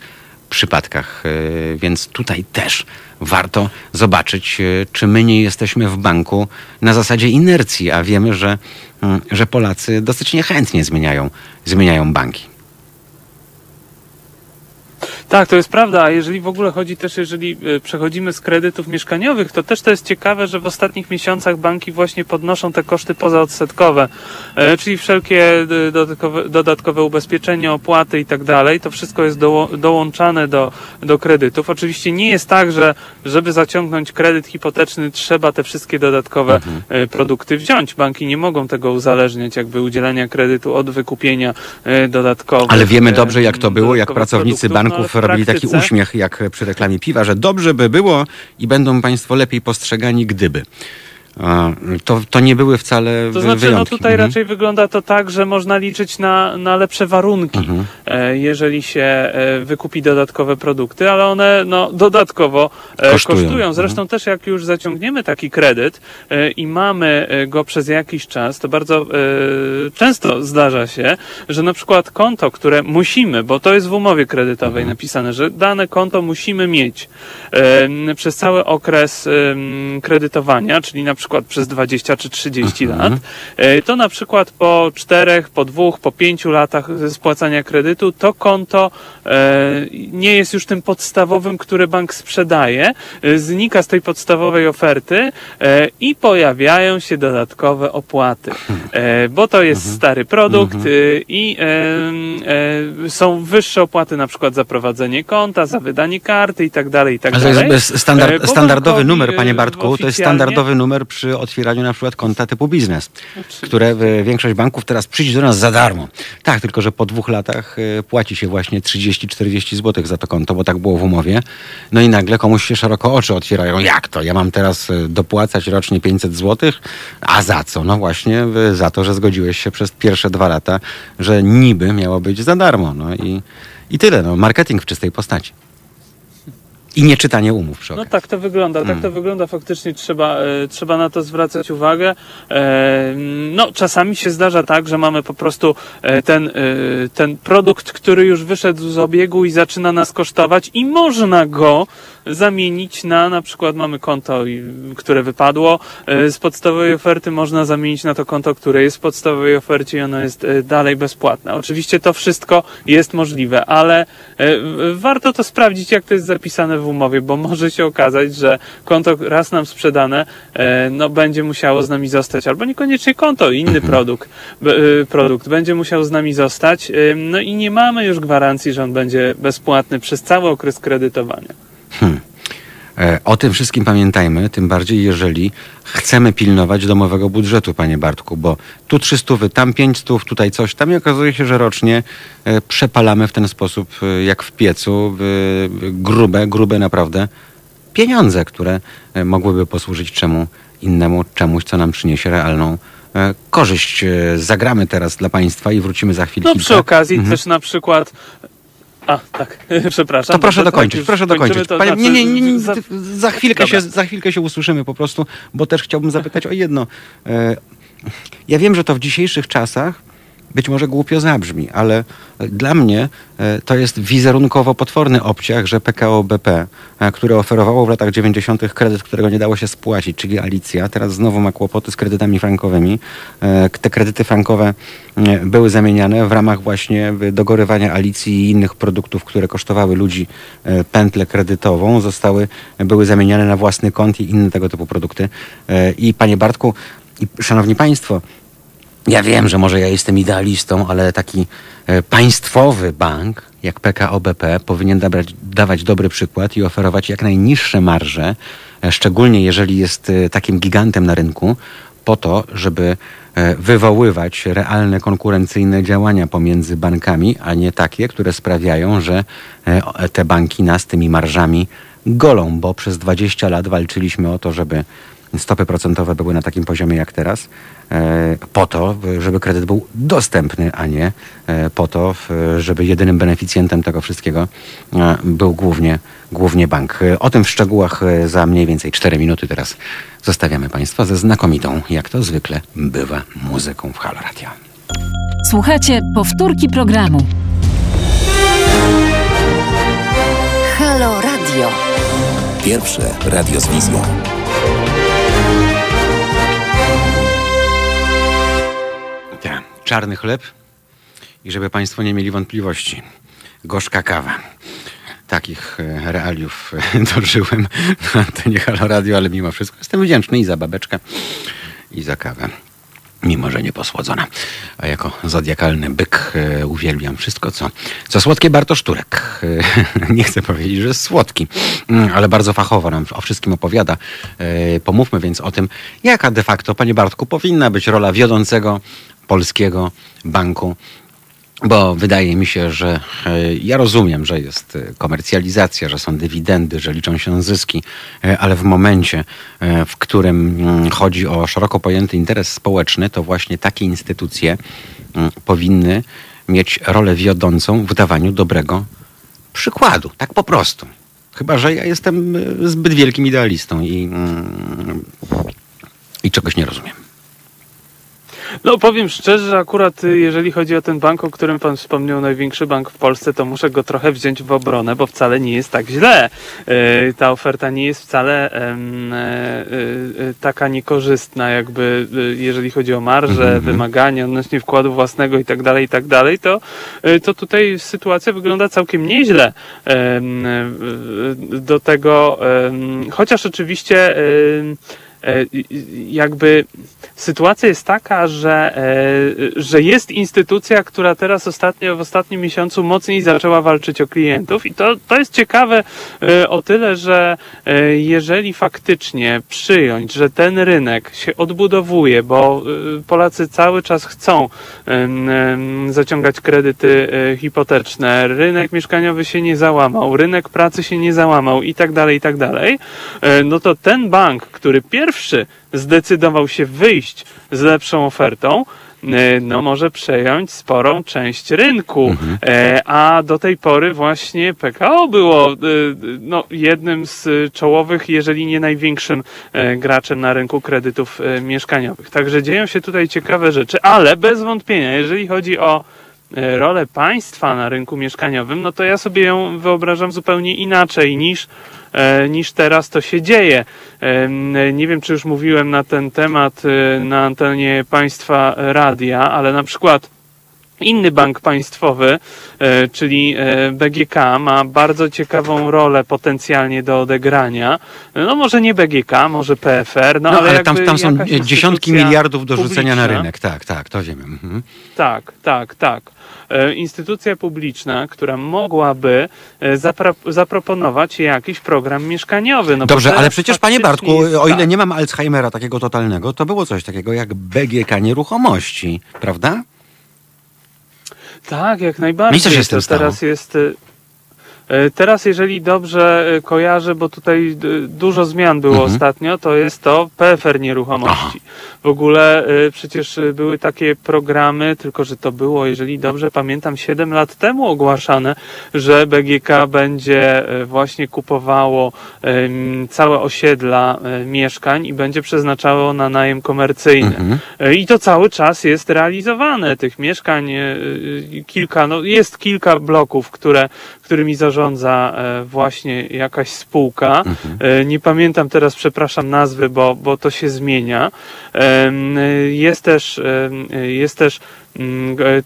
przypadkach. E, więc tutaj też warto zobaczyć, e, czy my nie jesteśmy w banku na zasadzie inercji, a wiemy, że, mm, że Polacy dosyć niechętnie zmieniają, zmieniają banki. Tak, to jest prawda, a jeżeli w ogóle chodzi też, jeżeli e, przechodzimy z kredytów mieszkaniowych, to też to jest ciekawe, że w ostatnich miesiącach banki właśnie podnoszą te koszty pozaodsetkowe, e, czyli wszelkie e, dodatkowe, dodatkowe ubezpieczenia, opłaty i tak dalej, to wszystko jest do, dołączane do, do kredytów. Oczywiście nie jest tak, że żeby zaciągnąć kredyt hipoteczny trzeba te wszystkie dodatkowe mhm. produkty wziąć. Banki nie mogą tego uzależniać, jakby udzielenia kredytu od wykupienia dodatkowych. Ale wiemy dobrze, jak to było, jak pracownicy produktów, no, banków robili taki uśmiech jak przy reklamie piwa, że dobrze by było i będą Państwo lepiej postrzegani, gdyby. To, to nie były wcale To znaczy, no wyjątki. no tutaj mhm. raczej wygląda to tak, że można liczyć na, na lepsze warunki, mhm. E, jeżeli się e, wykupi dodatkowe produkty, ale one no, dodatkowo e, kosztują. kosztują. Mhm. Zresztą mhm. też jak już zaciągniemy taki kredyt i mamy go przez jakiś czas, to bardzo często zdarza się, że na przykład konto, które musimy, bo to jest w umowie kredytowej mhm. napisane, że dane konto musimy mieć przez cały okres kredytowania, czyli na przykład przykład przez 20 czy 30 mhm. lat, e, to na przykład po czterech, po dwóch, po pięciu latach spłacania kredytu to konto e, nie jest już tym podstawowym, który bank sprzedaje, e, znika z tej podstawowej oferty i pojawiają się dodatkowe opłaty, bo to jest mhm. stary produkt mhm. i są wyższe opłaty na przykład za prowadzenie konta, za wydanie karty i tak dalej, i tak dalej. Standard, standardowy numer, panie Bartku, to jest standardowy numer przy otwieraniu na przykład konta typu biznes, które większość banków teraz przyjdzie do nas za darmo. Tak, tylko że po dwóch latach e, płaci się właśnie 30-40 zł za to konto, bo tak było w umowie. No i nagle komuś się szeroko oczy otwierają. Jak to? Ja mam teraz e, dopłacać rocznie 500 zł? A za co? No właśnie za to, że zgodziłeś się przez pierwsze dwa lata, że niby miało być za darmo. No i, i tyle. No, marketing w czystej postaci. I nieczytanie umów przy No tak to wygląda, tak to mm. wygląda. Faktycznie trzeba, e, trzeba na to zwracać uwagę. E, no czasami się zdarza tak, że mamy po prostu e, ten, ten produkt, który już wyszedł z obiegu i zaczyna nas kosztować i można go zamienić na, na przykład mamy konto, które wypadło e, z podstawowej oferty, można zamienić na to konto, które jest w podstawowej ofercie i ono jest e, dalej bezpłatne. Oczywiście to wszystko jest możliwe, ale e, warto to sprawdzić, jak to jest zapisane w umowie, bo może się okazać, że konto raz nam sprzedane, no będzie musiało z nami zostać, albo niekoniecznie konto, inny mhm. produkt, produkt będzie musiał z nami zostać, no i nie mamy już gwarancji, że on będzie bezpłatny przez cały okres kredytowania. Hmm. E, o tym wszystkim pamiętajmy, tym bardziej jeżeli chcemy pilnować domowego budżetu, panie Bartku, bo tu 300, tam 500, tutaj coś tam i okazuje się, że rocznie e, przepalamy w ten sposób, e, jak w piecu, grube, grube naprawdę pieniądze, które mogłyby posłużyć czemu innemu, czemuś, co nam przyniesie realną korzyść. Zagramy teraz dla Państwa i wrócimy za chwilę. No przy okazji mhm. też na przykład a, tak, [LAUGHS] przepraszam. To proszę dokończyć, tak, proszę dokończyć. To, Panie, znaczy, nie, nie, nie, za, za, chwilkę się, za chwilkę się usłyszymy po prostu, bo też chciałbym zapytać o jedno. E, ja wiem, że to w dzisiejszych czasach być może głupio zabrzmi, ale dla mnie e, to jest wizerunkowo potworny obciach, że PKO BP, e, które oferowało w latach 90. kredyt, którego nie dało się spłacić, czyli Alicja, teraz znowu ma kłopoty z kredytami frankowymi. E, te kredyty frankowe były zamieniane w ramach właśnie dogorywania Alicji i innych produktów, które kosztowały ludzi pętlę kredytową, zostały, były zamieniane na własny kont i inne tego typu produkty. I panie Bartku, i szanowni państwo, ja wiem, że może ja jestem idealistą, ale taki e, państwowy bank jak PKO BP powinien dawać, dawać dobry przykład i oferować jak najniższe marże szczególnie jeżeli jest takim gigantem na rynku, po to, żeby wywoływać realne konkurencyjne działania pomiędzy bankami, a nie takie, które sprawiają, że te banki nas tymi marżami golą, bo przez 20 lat walczyliśmy o to, żeby stopy procentowe były na takim poziomie jak teraz, e, po to, żeby kredyt był dostępny, a nie e, po to, żeby jedynym beneficjentem tego wszystkiego e, był głównie, głównie bank. O tym w szczegółach za mniej więcej 4 minuty teraz zostawiamy Państwa ze znakomitą, jak to zwykle bywa, muzyką w Halo Radio. Słuchajcie powtórki programu. Halo Radio. Pierwsze radio z wizją. Czarny chleb i żeby Państwo nie mieli wątpliwości, gorzka kawa. Takich e, realiów e, [LAUGHS] dożyłem na antenie Halo Radio, ale mimo wszystko jestem wdzięczny i za babeczkę, i za kawę mimo że nie posłodzona. A jako zodiakalny byk e, uwielbiam wszystko, co, co słodkie Bartosz Turek. [LAUGHS] Nie chcę powiedzieć, że jest słodki, mm, ale bardzo fachowo nam o wszystkim opowiada. Pomówmy więc o tym, jaka de facto, panie Bartku, powinna być rola wiodącego polskiego banku bo wydaje mi się, że e, ja rozumiem, że jest e, komercjalizacja, że są dywidendy, że liczą się zyski, e, ale w momencie, w którym mm, chodzi o szeroko pojęty interes społeczny, to właśnie takie instytucje mm, powinny mieć rolę wiodącą w dawaniu dobrego przykładu. Tak po prostu. Chyba, że ja jestem zbyt wielkim idealistą i, mm, i czegoś nie rozumiem. No powiem szczerze, że akurat y, jeżeli chodzi o ten bank, o którym pan wspomniał, największy bank w Polsce, to muszę go trochę wziąć w obronę, bo wcale nie jest tak źle. Y, ta oferta nie jest wcale e, y, taka niekorzystna, jakby jeżeli chodzi o marże, -hmm. wymagania odnośnie wkładu własnego i tak dalej, i tak dalej, to, to tutaj sytuacja wygląda całkiem nieźle do tego, chociaż oczywiście E, jakby sytuacja jest taka, że, e, że jest instytucja, która teraz ostatnio, w ostatnim miesiącu mocniej zaczęła walczyć o klientów i to, to jest ciekawe e, o tyle, że jeżeli faktycznie przyjąć, że ten rynek się odbudowuje, bo Polacy cały czas chcą zaciągać kredyty hipoteczne, rynek mieszkaniowy się nie załamał, rynek pracy się nie załamał i tak dalej, i tak dalej, no to ten bank, który pierwszy pierwszy zdecydował się wyjść z lepszą ofertą, e, no może przejąć sporą część rynku. Mhm. E, a do tej pory właśnie PKO było e, no, jednym z czołowych, jeżeli nie największym graczem na rynku kredytów mieszkaniowych. Także dzieją się tutaj ciekawe rzeczy, ale bez wątpienia, jeżeli chodzi o rolę państwa na rynku mieszkaniowym, no to ja sobie ją wyobrażam zupełnie inaczej niż E, niż teraz to się dzieje. E, nie wiem, czy już mówiłem na ten temat e, na antenie państwa radia, ale na przykład Inny bank państwowy, czyli BGK, ma bardzo ciekawą rolę potencjalnie do odegrania. No może nie BGK, może PFR, no, no ale, ale tam, tam są dziesiątki miliardów do rzucenia na rynek. Tak, tak, to wiemy. Mhm. Tak, tak, tak. E, instytucja publiczna, która mogłaby e, zapro zaproponować jakiś program mieszkaniowy. No Dobrze, ale przecież panie Bartku, o ile tak. nie mam Alzheimera takiego totalnego, to było coś takiego jak BGK nieruchomości, prawda? Tak, jak najbardziej. I co się z tym stało? Teraz jest E, teraz, jeżeli dobrze e, kojarzę, bo tutaj dużo zmian było mhm. ostatnio, to jest to PFR nieruchomości. Aha. W ogóle e, przecież były takie programy, tylko że to było, jeżeli dobrze pamiętam, 7 lat temu ogłaszane, że BGK będzie właśnie kupowało całe osiedla mieszkań i będzie przeznaczało na najem komercyjny. Mhm. I to cały czas jest realizowane. Tych mieszkań kilka, no jest kilka bloków, które, którymi zarządza e, właśnie jakaś spółka. Mhm. E, nie pamiętam teraz, przepraszam nazwy, bo, bo to się zmienia. Jest też, jest też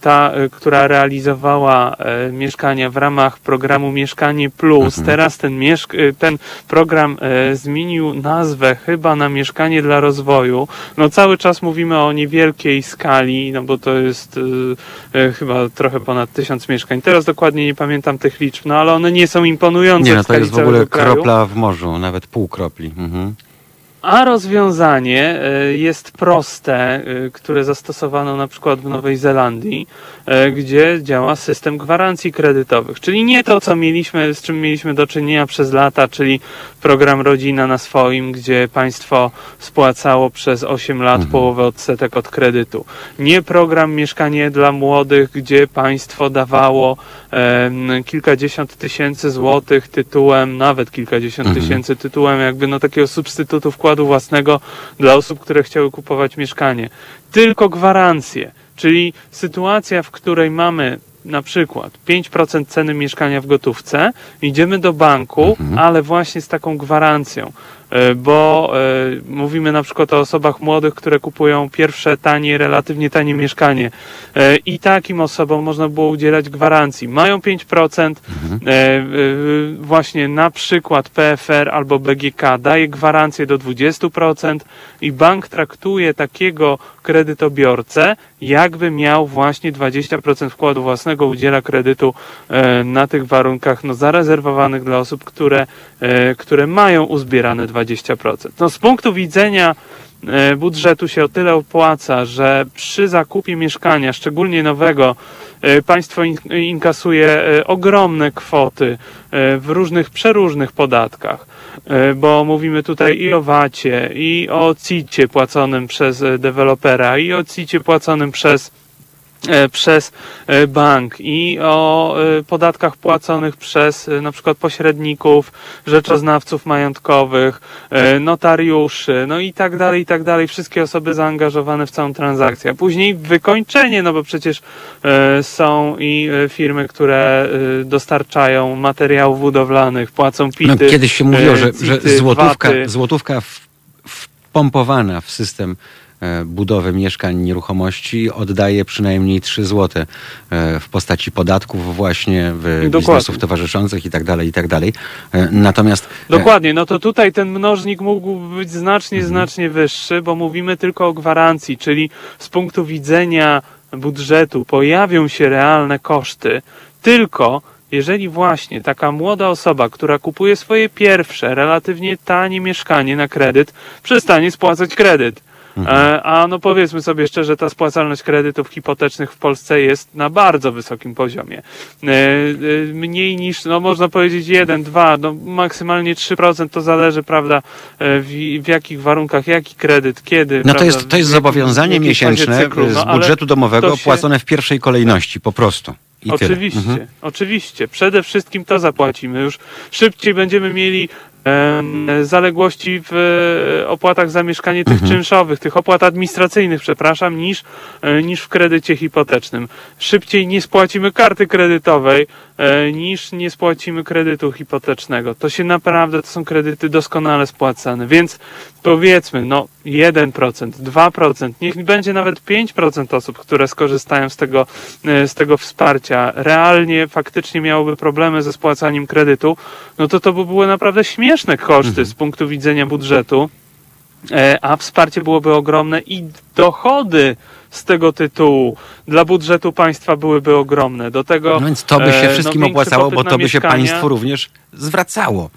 ta, e, która realizowała e, mieszkania w ramach programu Mieszkanie Plus. Mhm. Teraz ten, mieszk- e, ten program zmienił nazwę chyba na Mieszkanie dla Rozwoju. No cały czas mówimy o niewielkiej skali, no bo to jest chyba trochę ponad tysiąc mieszkań. Teraz dokładnie nie pamiętam tych liczb no ale one nie są imponujące Nie, no to jest w ogóle kropla w morzu, nawet pół kropli. Mhm. A rozwiązanie e, jest proste, e, które zastosowano na przykład w Nowej Zelandii, e, gdzie działa system gwarancji kredytowych, czyli nie to, co mieliśmy, z czym mieliśmy do czynienia przez lata, czyli program Rodzina na swoim, gdzie państwo spłacało przez 8 lat połowę odsetek od kredytu. Nie program Mieszkanie dla Młodych, gdzie państwo dawało kilkadziesiąt tysięcy złotych tytułem, nawet kilkadziesiąt tysięcy tytułem jakby no takiego substytutu wkładu własnego dla osób, które chciały kupować mieszkanie. Tylko gwarancje, czyli sytuacja, w której mamy na przykład 5% ceny mieszkania w gotówce, idziemy do banku, ale właśnie z taką gwarancją, bo e, mówimy na przykład o osobach młodych, które kupują pierwsze tanie, relatywnie tanie mieszkanie e, i takim osobom można było udzielać gwarancji. Mają 5%, e, e, właśnie na przykład PFR albo BGK daje gwarancję do 20% i bank traktuje takiego kredytobiorcę, jakby miał właśnie 20% wkładu własnego, udziela kredytu e, na tych warunkach no, zarezerwowanych dla osób, które, e, które mają uzbierane 20%. No, z punktu widzenia e, budżetu się o tyle opłaca, że przy zakupie mieszkania, szczególnie nowego, e, państwo in- inkasuje e, ogromne kwoty w różnych, przeróżnych podatkach, bo mówimy tutaj i o VAT-cie, i o CIT-cie płaconym przez dewelopera, i o CIT-cie płaconym przez przez e, bank i o e, podatkach płaconych przez e, na przykład pośredników, rzeczoznawców majątkowych, e, notariuszy, no i tak dalej, i tak dalej, wszystkie osoby zaangażowane w całą transakcję. A później wykończenie, no bo przecież e, są i e, firmy, które e, dostarczają materiałów budowlanych, płacą pity. No, kiedyś się mówiło, e, że, że złotówka, złotówka w, wpompowana w system e, budowy mieszkań, nieruchomości oddaje przynajmniej 3 złote e, w postaci podatków właśnie w Dokładnie. biznesów towarzyszących i tak dalej, i tak dalej. E, Natomiast e, Dokładnie, no to tutaj ten mnożnik mógł być znacznie, znacznie wyższy, bo mówimy tylko o gwarancji, czyli z punktu widzenia budżetu pojawią się realne koszty, tylko jeżeli właśnie taka młoda osoba, która kupuje swoje pierwsze, relatywnie tanie mieszkanie na kredyt, przestanie spłacać kredyt. E, A no powiedzmy sobie szczerze, ta spłacalność kredytów hipotecznych w Polsce jest na bardzo wysokim poziomie. E, e, Mniej niż, no można powiedzieć 1, 2, no maksymalnie 3% to zależy, prawda, w, w jakich warunkach, jaki kredyt, kiedy. no prawda, to jest, to jest zobowiązanie miesięczne cyklu. z No, ale budżetu domowego to się- płacone w pierwszej kolejności, po prostu. I Oczywiście. Mhm. oczywiście. Przede wszystkim to zapłacimy. Już szybciej będziemy mieli zaległości w e, opłatach za mieszkanie tych Mhm. czynszowych, tych opłat administracyjnych, przepraszam, niż, e, niż w kredycie hipotecznym. Szybciej nie spłacimy karty kredytowej, e, niż nie spłacimy kredytu hipotecznego. To się naprawdę, to są kredyty doskonale spłacane, więc powiedzmy, no 1%, 2%, niech będzie nawet 5% osób, które skorzystają z tego, z tego wsparcia, realnie faktycznie miałoby problemy ze spłacaniem kredytu, no to to by były naprawdę śmieszne koszty z punktu widzenia budżetu, e, a wsparcie byłoby ogromne i dochody z tego tytułu dla budżetu państwa byłyby ogromne. Do tego No więc to by się e, wszystkim większy opłacało, bo to by się państwu również zwracało.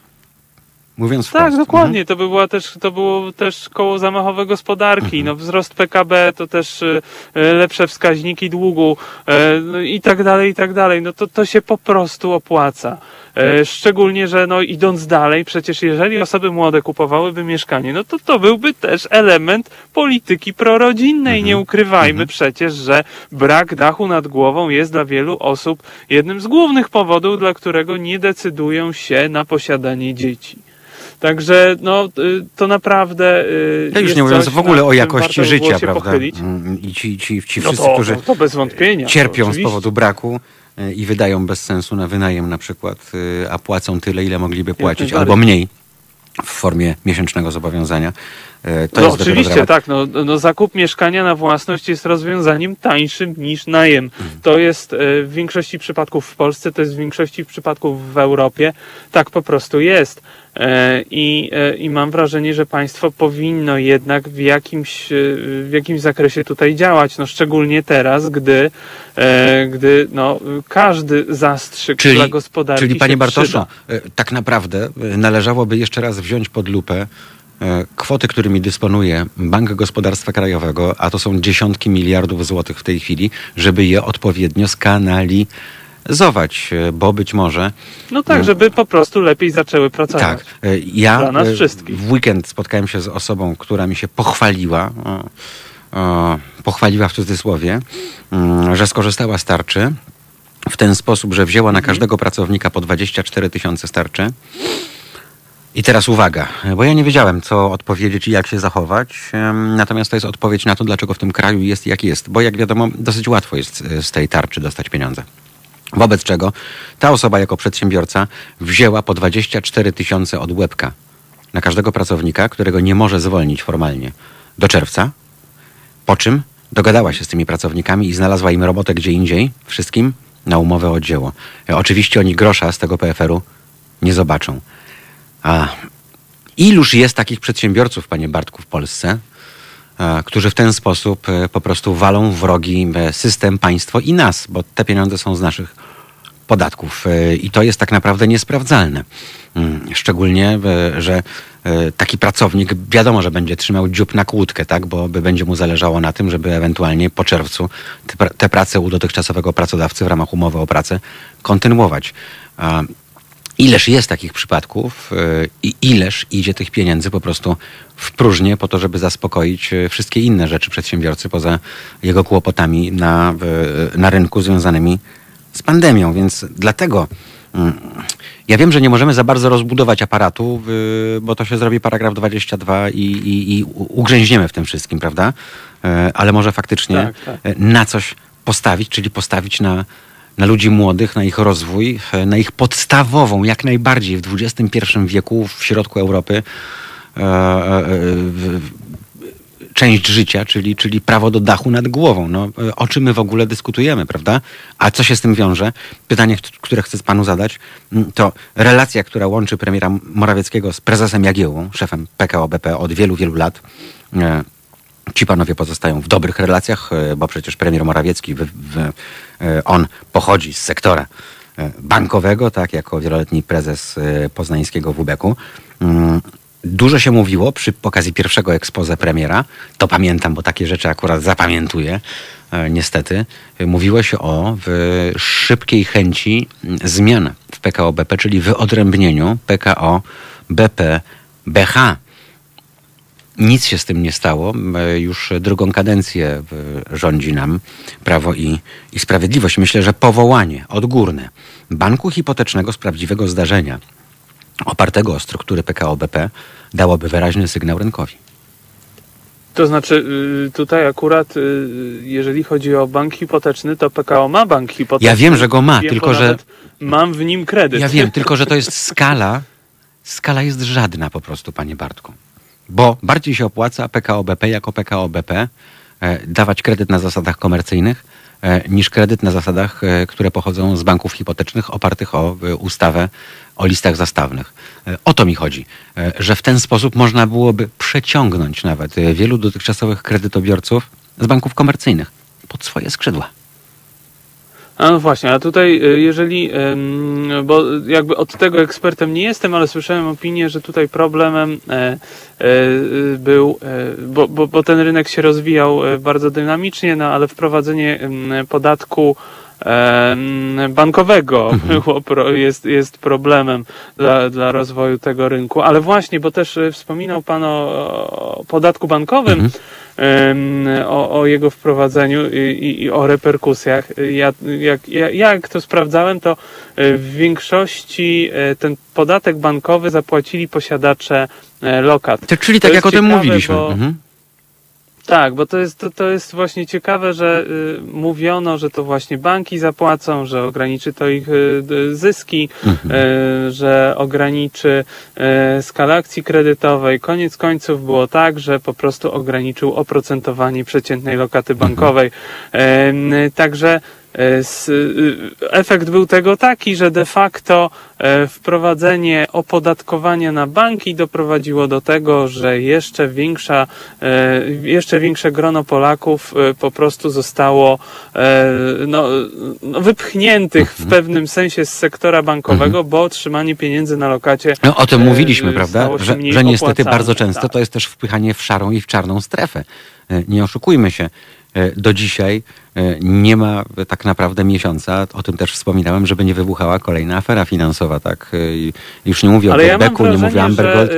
Mówiąc Tak, wprost. dokładnie. To by była też, to było też koło zamachowe gospodarki. No, wzrost PKB to też y, y, lepsze wskaźniki długu y, no, i tak dalej, i tak dalej. No to, to się po prostu opłaca. E, Szczególnie, że no idąc dalej, przecież jeżeli osoby młode kupowałyby mieszkanie, no to to byłby też element polityki prorodzinnej. Nie ukrywajmy przecież, że brak dachu nad głową jest dla wielu osób jednym z głównych powodów, dla którego nie decydują się na posiadanie dzieci. Także no, y, to naprawdę. y, Ja już nie mówiąc coś, w ogóle o jakości życia, prawda? Mm, I ci, ci, ci No wszyscy, to, którzy to, bez wątpienia. cierpią z powodu braku y, i wydają bez sensu na wynajem na przykład, a płacą tyle, ile mogliby płacić, albo mniej w formie miesięcznego zobowiązania. To no oczywiście tak, no, no zakup mieszkania na własność jest rozwiązaniem tańszym niż najem. Mhm. To jest w większości przypadków w Polsce, to jest w większości przypadków w Europie. Tak po prostu jest. E, I, e, I mam wrażenie, że państwo powinno jednak w jakimś, e, w jakimś zakresie tutaj działać, no szczególnie teraz, gdy, gdy no, każdy zastrzyk czyli, dla gospodarki Czyli panie Bartoszu, tak naprawdę należałoby jeszcze raz wziąć pod lupę kwoty, którymi dysponuje Bank Gospodarstwa Krajowego, a to są dziesiątki miliardów złotych w tej chwili, żeby je odpowiednio skanalizować zować, e, bo być może. No tak, żeby po prostu lepiej zaczęły pracować. Tak. E, ja Dla nas e, wszystkich. w weekend spotkałem się z osobą, która mi się pochwaliła, pochwaliła w cudzysłowie, mm, że skorzystała z tarczy w ten sposób, że wzięła na mhm. każdego pracownika po 24 tysiące starczy. I teraz uwaga, bo ja nie wiedziałem, co odpowiedzieć i jak się zachować. Natomiast to jest odpowiedź na to, dlaczego w tym kraju jest jak jest. Bo jak wiadomo, dosyć łatwo jest z tej tarczy dostać pieniądze. Wobec czego ta osoba jako przedsiębiorca wzięła po 24 tysiące od łebka na każdego pracownika, którego nie może zwolnić formalnie do czerwca, po czym dogadała się z tymi pracownikami i znalazła im robotę gdzie indziej, wszystkim na umowę o dzieło. E, oczywiście oni grosza z tego PFR-u nie zobaczą. A iluż jest takich przedsiębiorców, panie Bartku, w Polsce, którzy w ten sposób e, po prostu walą w rogi e, system, państwo i nas, bo te pieniądze są z naszych podatków i to jest tak naprawdę niesprawdzalne. Mm, szczególnie, że taki pracownik wiadomo, że będzie trzymał dziób na kłódkę, tak? bo będzie mu zależało na tym, żeby ewentualnie po czerwcu te prace u dotychczasowego pracodawcy w ramach umowy o pracę kontynuować. Ileż jest takich przypadków y, i ileż idzie tych pieniędzy po prostu w próżnię po to, żeby zaspokoić y, wszystkie inne rzeczy przedsiębiorcy poza jego kłopotami na, na rynku związanymi z pandemią. Więc dlatego mm, ja wiem, że nie możemy za bardzo rozbudować aparatu, bo to się zrobi paragraf 22 i, i, i ugrzęźniemy w tym wszystkim, prawda? Y, ale może faktycznie tak, tak. na coś postawić, czyli postawić na na ludzi młodych, na ich rozwój, e, na ich podstawową, jak najbardziej w XXI wieku, w środku Europy, e, e, część życia, czyli, czyli prawo do dachu nad głową. No, o czym my w ogóle dyskutujemy, prawda? A co się z tym wiąże? Pytanie, które chcę panu zadać, to relacja, która łączy premiera Morawieckiego z prezesem Jagiełą, szefem PKO BP od wielu, wielu lat. Ci panowie pozostają w dobrych relacjach, bo przecież premier Morawiecki, w, w, E, on pochodzi z sektora e, bankowego, tak, jako wieloletni prezes e, poznańskiego WBK-u. Mm, dużo się mówiło przy okazji pierwszego ekspoze premiera, to pamiętam, bo takie rzeczy akurat zapamiętuję, niestety. Mówiło się o szybkiej chęci mm, zmian w PKO BP, czyli wyodrębnieniu PKO BP BH nic się z tym nie stało. Już drugą kadencję rządzi nam Prawo i, i Sprawiedliwość. Myślę, że powołanie odgórne banku hipotecznego z prawdziwego zdarzenia, opartego o struktury PKO BP, dałoby wyraźny sygnał rynkowi. To znaczy, y, tutaj akurat, y, jeżeli chodzi o bank hipoteczny, to PKO ma bank hipoteczny. Ja wiem, że go ma, wiem, tylko że. Mam w nim kredyt. Ja wiem, [LAUGHS] tylko że to jest skala. Skala jest żadna po prostu, panie Bartku bo bardziej się opłaca PKO BP jako PKO BP e, dawać kredyt na zasadach komercyjnych e, niż kredyt na zasadach, e, które pochodzą z banków hipotecznych opartych o ustawę o listach zastawnych. O to mi chodzi, że w ten sposób można byłoby przeciągnąć nawet wielu dotychczasowych kredytobiorców z banków komercyjnych pod swoje skrzydła. A no właśnie, a tutaj y, jeżeli, bo jakby od tego ekspertem nie jestem, ale słyszałem opinię, że tutaj problemem e, e, był, e, bo, bo, bo ten rynek się rozwijał bardzo dynamicznie, no ale wprowadzenie podatku bankowego mhm. było, jest, jest problemem dla, dla rozwoju tego rynku. Ale właśnie, bo też wspominał Pan o, podatku bankowym, mhm o, o jego wprowadzeniu i, i, o reperkusjach. Ja, jak, ja, jak to sprawdzałem, to e, w większości e, ten podatek bankowy zapłacili posiadacze e, lokat. Czyli tak jak o tym mówiliśmy. Bo, mhm. Tak, bo to jest, to, to jest właśnie ciekawe, że y, mówiono, że to właśnie banki zapłacą, że ograniczy to ich y, zyski, mhm. y, że ograniczy y, skalę akcji kredytowej. Koniec końców było tak, że po prostu ograniczył oprocentowanie przeciętnej lokaty mhm. bankowej. Mhm. także efekt był tego taki, że de facto wprowadzenie opodatkowania na banki doprowadziło do tego, że jeszcze większa, jeszcze większe grono Polaków po prostu zostało no, no wypchniętych w mhm. pewnym sensie z sektora bankowego, mhm. bo otrzymanie pieniędzy na lokacie. No, o tym mówiliśmy, prawda? Że, że niestety bardzo często tak. to jest też wpychanie w szarą i w czarną strefę. Nie oszukujmy się. E, do dzisiaj e, nie ma tak naprawdę miesiąca, o tym też wspominałem, żeby nie wybuchała kolejna afera finansowa, tak? E, już nie mówię Ale o Beku, ja nie mówię o Ambergold.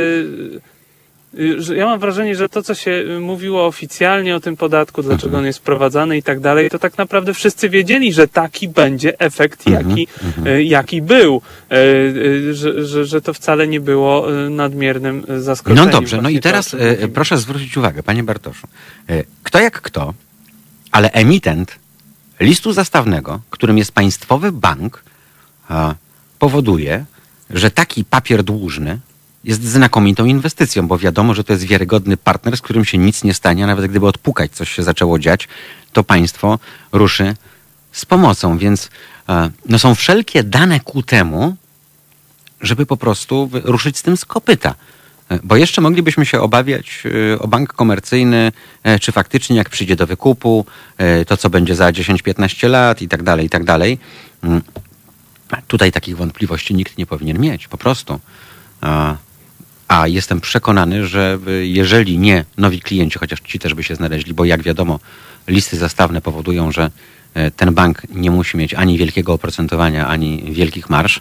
Że, ja mam wrażenie, że to, co się mówiło oficjalnie o tym podatku, dlaczego mhm. on jest wprowadzany i tak dalej, to tak naprawdę wszyscy wiedzieli, że taki będzie efekt, mhm, jaki, mhm. jaki był. Że, że, że to wcale nie było nadmiernym zaskoczeniem. No dobrze, no i teraz proszę zwrócić uwagę, panie Bartoszu. Kto jak kto ale emitent listu zastawnego, którym jest państwowy bank, powoduje, że taki papier dłużny jest znakomitą inwestycją, bo wiadomo, że to jest wiarygodny partner, z którym się nic nie stanie, a nawet gdyby odpukać coś się zaczęło dziać, to państwo ruszy z pomocą. Więc no, są wszelkie dane ku temu, żeby po prostu ruszyć z tym z kopyta. Bo jeszcze moglibyśmy się obawiać e, o bank komercyjny, e, czy faktycznie jak przyjdzie do wykupu, e, to co będzie za 10-15 lat i tak dalej, i tak dalej. Mm. Tutaj takich wątpliwości nikt nie powinien mieć, po prostu. A jestem przekonany, że jeżeli nie nowi klienci, chociaż ci też by się znaleźli, bo jak wiadomo, listy zastawne powodują, że ten bank nie musi mieć ani wielkiego oprocentowania, ani wielkich marsz, E,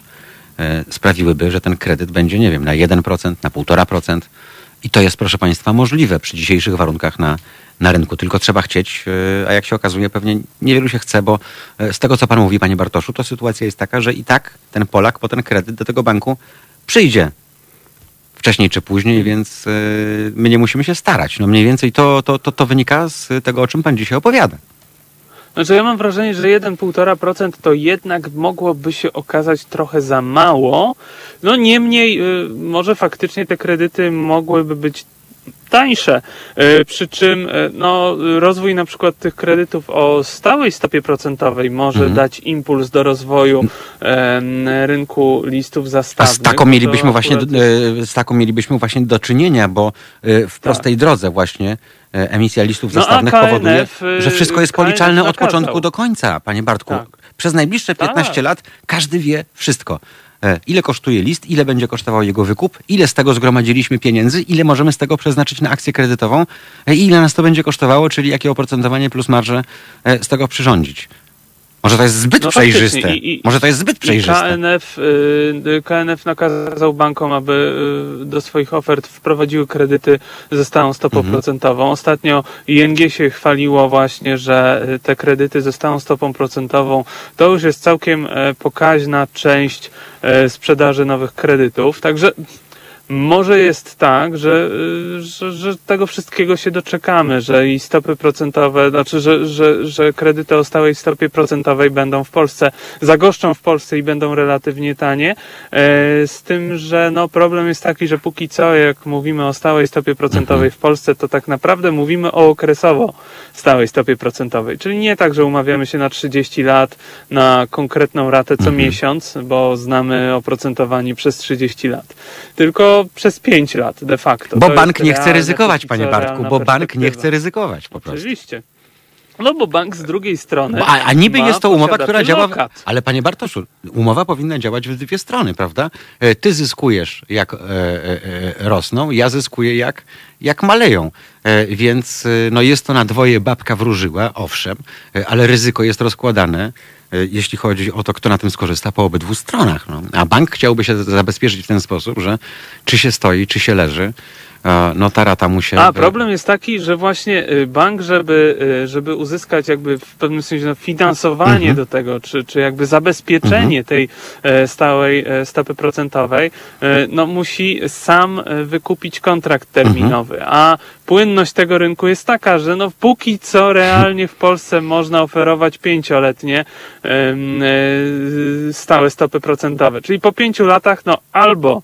sprawiłyby, że ten kredyt będzie, nie wiem, na 1%, na 1,5%. I to jest, proszę Państwa, możliwe przy dzisiejszych warunkach na, na rynku. Tylko trzeba chcieć, e, a jak się okazuje, pewnie niewielu się chce, bo e, z tego, co Pan mówi, Panie Bartoszu, to sytuacja jest taka, że i tak ten Polak po ten kredyt do tego banku przyjdzie wcześniej czy później, więc my nie musimy się starać. No mniej więcej to, to, to, to wynika z tego, o czym Pan dzisiaj opowiada. Znaczy ja mam wrażenie, że 1,5% to jednak mogłoby się okazać trochę za mało. No niemniej, y, może faktycznie te kredyty mogłyby być tańsze. E, przy czym e, no, rozwój na przykład tych kredytów o stałej stopie procentowej może mhm. dać impuls do rozwoju e, rynku listów zastawnych. A z taką mielibyśmy właśnie, jest... z taką mielibyśmy właśnie do czynienia, bo w prostej tak. drodze właśnie emisja listów no, zastawnych KNF, powoduje, że wszystko jest policzalne od początku do końca, panie Bartku. Tak. Przez najbliższe 15 tak. lat każdy wie wszystko. E, ile kosztuje list, ile będzie kosztował jego wykup, ile z tego zgromadziliśmy pieniędzy, ile możemy z tego przeznaczyć na akcję kredytową e, i ile nas to będzie kosztowało, czyli jakie oprocentowanie plus marże e, z tego przyrządzić. Może to jest zbyt no przejrzyste. I, i, Może to jest zbyt przejrzyste. KNF, y, KNF nakazał bankom, aby y, do swoich ofert wprowadziły kredyty ze stałą stopą mhm. procentową. Ostatnio ING się chwaliło właśnie, że y, te kredyty ze stałą stopą procentową to już jest całkiem e, pokaźna część e, sprzedaży nowych kredytów. Także może jest tak, że, że, że, tego wszystkiego się doczekamy, że i stopy procentowe, znaczy, że, że, że kredyty o stałej stopie procentowej będą w Polsce, zagoszczą w Polsce i będą relatywnie tanie. E, z tym, że no, problem jest taki, że póki co, jak mówimy o stałej stopie procentowej w Polsce, to tak naprawdę mówimy o okresowo stałej stopie procentowej. Czyli nie tak, że umawiamy się na 30 lat na konkretną ratę co mhm. miesiąc, bo znamy oprocentowanie przez 30 lat. Tylko przez 5 lat de facto. Bo to bank nie chce ryzykować, panie Bartku, bo bank nie chce ryzykować po prostu. Oczywiście. No bo bank z drugiej strony. A, a niby jest to umowa, która działa. W, ale panie Bartoszu, umowa powinna działać w dwie strony, prawda? E, ty zyskujesz jak e, e, e, rosną, ja zyskuję jak, jak maleją. E, więc e, no jest to na dwoje babka wróżyła, owszem, ale ryzyko jest rozkładane jeśli chodzi o to, kto na tym skorzysta po obydwu stronach. No. A bank chciałby się zabezpieczyć w ten sposób, że czy się stoi, czy się leży, no ta rata musi... A problem jest taki, że właśnie y, bank, żeby, y, żeby uzyskać jakby w pewnym sensie no, finansowanie mhm. do tego, czy, czy jakby zabezpieczenie mhm. tej e, stałej e, stopy procentowej, e, no musi sam wykupić kontrakt terminowy, mhm. a płynność tego rynku jest taka, że no póki co realnie w Polsce można oferować pięcioletnie stałe stopy procentowe, czyli po pięciu latach no albo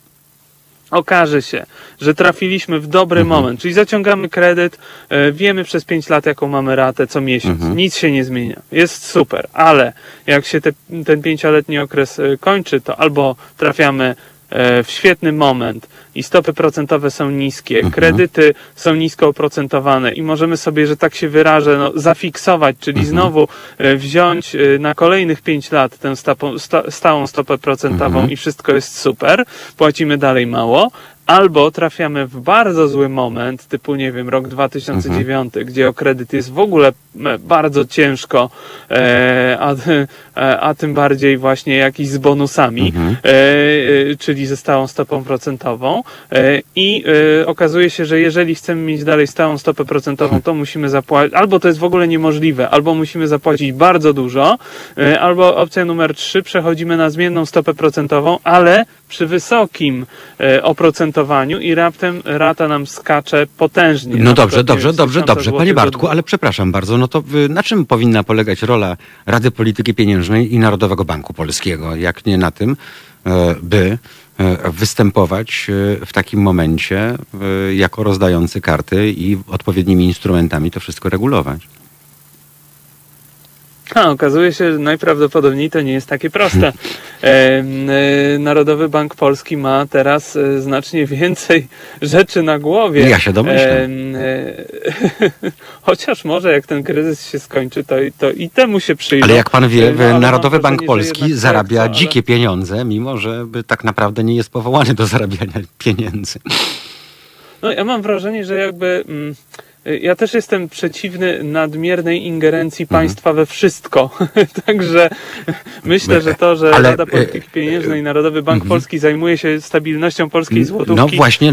okaże się, że trafiliśmy w dobry Mhm. moment, czyli zaciągamy kredyt, e, wiemy przez 5 lat, jaką mamy ratę co miesiąc, Mhm. nic się nie zmienia, jest super, ale jak się te, ten pięcioletni okres e, kończy, to albo trafiamy w świetny moment i stopy procentowe są niskie, Mhm. kredyty są nisko oprocentowane i możemy sobie, że tak się wyrażę, no, zafiksować, czyli Mhm. znowu e, wziąć e, na kolejnych 5 lat tę stapą, sta, stałą stopę procentową Mhm. i wszystko jest super, płacimy dalej mało, albo trafiamy w bardzo zły moment, typu, nie wiem, rok 2009, gdzie o kredyt jest w ogóle m, bardzo ciężko, e, a, e, a tym bardziej właśnie jakiś z bonusami, Mhm. e, e, czyli ze stałą stopą procentową e, i e, okazuje się, że jeżeli chcemy mieć dalej stałą stopę procentową, to musimy zapłacić, albo to jest w ogóle niemożliwe, albo musimy zapłacić bardzo dużo, e, albo opcja numer trzy, przechodzimy na zmienną stopę procentową, ale przy wysokim e, i raptem rata nam skacze potężnie. No dobrze, dobrze, dobrze, 1000 dobrze, panie Bartku, ale przepraszam bardzo, no to y, na czym powinna polegać rola Rady Polityki Pieniężnej i Narodowego Banku Polskiego, jak nie na tym, e, by e, występować e, w takim momencie jako rozdający karty i odpowiednimi instrumentami to wszystko regulować. A, okazuje się, że najprawdopodobniej to nie jest takie proste. [LAUGHS] E, e, Narodowy Bank Polski ma teraz e, znacznie więcej rzeczy na głowie. Ja się domyślam. [LAUGHS] chociaż może jak ten kryzys się skończy, to, to i temu się przyjdzie. Ale jak pan wie, No, Narodowy Bank Polski zarabia tak, ale- dzikie pieniądze, mimo że tak naprawdę nie jest powołany do [LAUGHS] zarabiania pieniędzy. No, ja mam wrażenie, że jakby. Mm, ja też jestem przeciwny nadmiernej ingerencji Mhm. państwa we wszystko. [LAUGHS] Także myślę, że to, że Ale, Rada e, Polityki Pieniężnej i Narodowy Bank mhm. Polski zajmuje się stabilnością polskiej złotówki. No właśnie,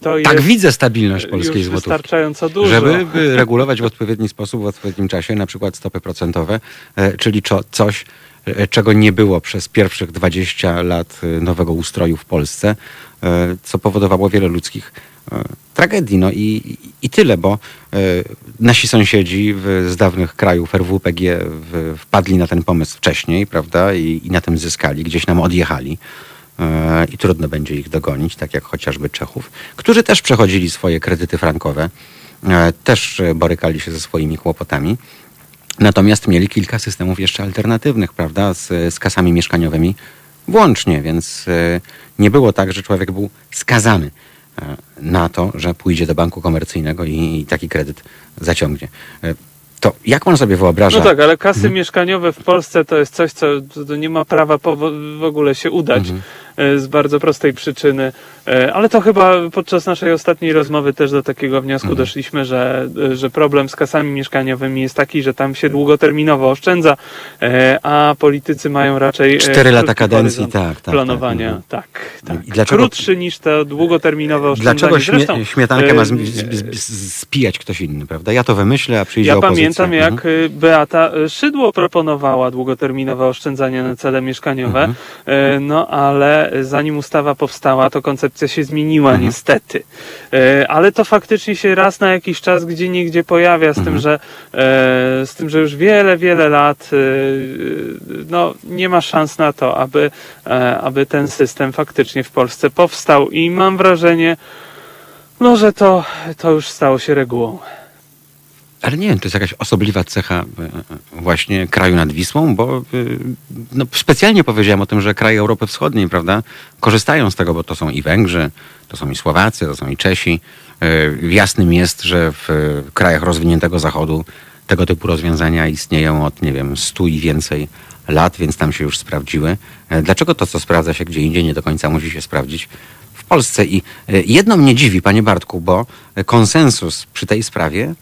to tak jest widzę stabilność już polskiej złotówki. wystarczająco dużo. Żeby by regulować w odpowiedni sposób, w odpowiednim czasie, na przykład stopy procentowe, e, czyli coś, e, czego nie było przez pierwszych 20 lat e, nowego ustroju w Polsce, co powodowało wiele ludzkich tragedii. No i, i tyle, bo e, nasi sąsiedzi z dawnych krajów RWPG wpadli na ten pomysł wcześniej, prawda, i, i na tym zyskali, gdzieś nam odjechali. E, I trudno będzie ich dogonić, tak jak chociażby Czechów, którzy też przechodzili swoje kredyty frankowe, e, też e, borykali się ze swoimi kłopotami. Natomiast mieli kilka systemów jeszcze alternatywnych, prawda, z, z kasami mieszkaniowymi włącznie, więc e, nie było tak, że człowiek był skazany e, na to, że pójdzie do banku komercyjnego i, i taki kredyt zaciągnie. E, To jak on sobie wyobraża? No tak, ale kasy Mhm. mieszkaniowe w Polsce to jest coś, co nie ma prawa w ogóle się udać e, z bardzo prostej przyczyny. E, Ale to chyba podczas naszej ostatniej rozmowy też do takiego wniosku Mhm. doszliśmy, że, e, że problem z kasami mieszkaniowymi jest taki, że tam się długoterminowo oszczędza, e, a politycy mają raczej Cztery lata kadencji, horyzont tak, tak, planowania. tak, Tak, tak. I dlaczego- Krótszy niż to długoterminowe oszczędzanie. Dlaczego śmie- Zresztą, śmietankę ma z- z- z- z- spijać ktoś inny, prawda? Ja to wymyślę, a przyjdzie Ja opozycja. pamiętam, Mhm. jak y, Beata Szydło proponowała długoterminowe oszczędzanie na cele mieszkaniowe, Mhm. no ale zanim ustawa powstała, to koncepcja się zmieniła Mhm. niestety. Y, Ale to faktycznie się raz na jakiś czas gdzie niegdzie pojawia, z tym, Mhm. że e, z tym, że już wiele, wiele lat y, no, nie ma szans na to, aby, e, aby ten system faktycznie w Polsce powstał i mam wrażenie, no, że to, to już stało się regułą. Ale nie wiem, to jest jakaś osobliwa cecha e, właśnie kraju nad Wisłą, bo e, no, specjalnie powiedziałem o tym, że kraje Europy Wschodniej, prawda, korzystają z tego, bo to są i Węgrzy, to są i Słowacy, to są i Czesi. E, Jasnym jest, że w e, krajach rozwiniętego Zachodu tego typu rozwiązania istnieją od, nie wiem, stu i więcej lat, więc tam się już sprawdziły. E, Dlaczego to, co sprawdza się gdzie indziej, nie do końca musi się sprawdzić w Polsce? I e, jedno mnie dziwi, panie Bartku, bo konsensus przy tej sprawie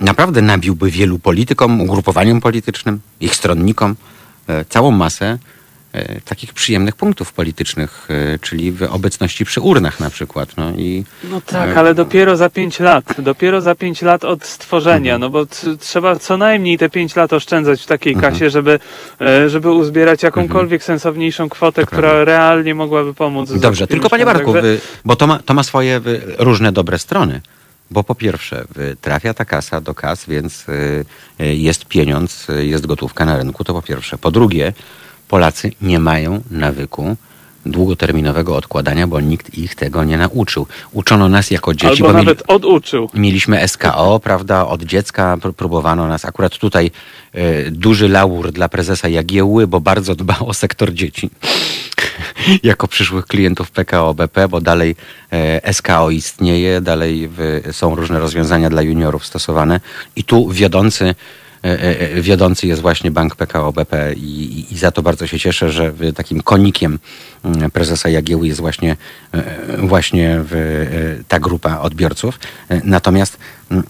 naprawdę nabiłby wielu politykom, ugrupowaniom politycznym, ich stronnikom e, całą masę e, takich przyjemnych punktów politycznych, e, czyli w obecności przy urnach na przykład. No i No tak, ale dopiero za pięć lat. Dopiero za pięć lat od stworzenia, no bo trzeba co najmniej te pięć lat oszczędzać w takiej Mhm. kasie, żeby, żeby uzbierać jakąkolwiek sensowniejszą kwotę, To która prawda. realnie mogłaby pomóc. Dobrze, tylko panie. Bartku, Także- wy, bo to ma, to ma swoje różne dobre strony. Bo po pierwsze, wy, trafia ta kasa do kas, więc y, y, jest pieniądz, y, jest gotówka na rynku, to po pierwsze. Po drugie, Polacy nie mają nawyku długoterminowego odkładania, bo nikt ich tego nie nauczył. Uczono nas jako dzieci. Albo bo nawet mieli, oduczył. mieliśmy SKO, prawda? Od dziecka pr- próbowano nas. Akurat tutaj e, duży laur dla prezesa Jagiełły, bo bardzo dba o sektor dzieci. [LAUGHS] jako przyszłych klientów PKO BP, bo dalej e, SKO istnieje, dalej w, są różne rozwiązania dla juniorów stosowane i tu wiodący wiodący jest właśnie bank PKO BP i, i, za to bardzo się cieszę, że takim konikiem mm, prezesa Jagieły jest właśnie, e, właśnie e, ta grupa odbiorców. E, Natomiast mm,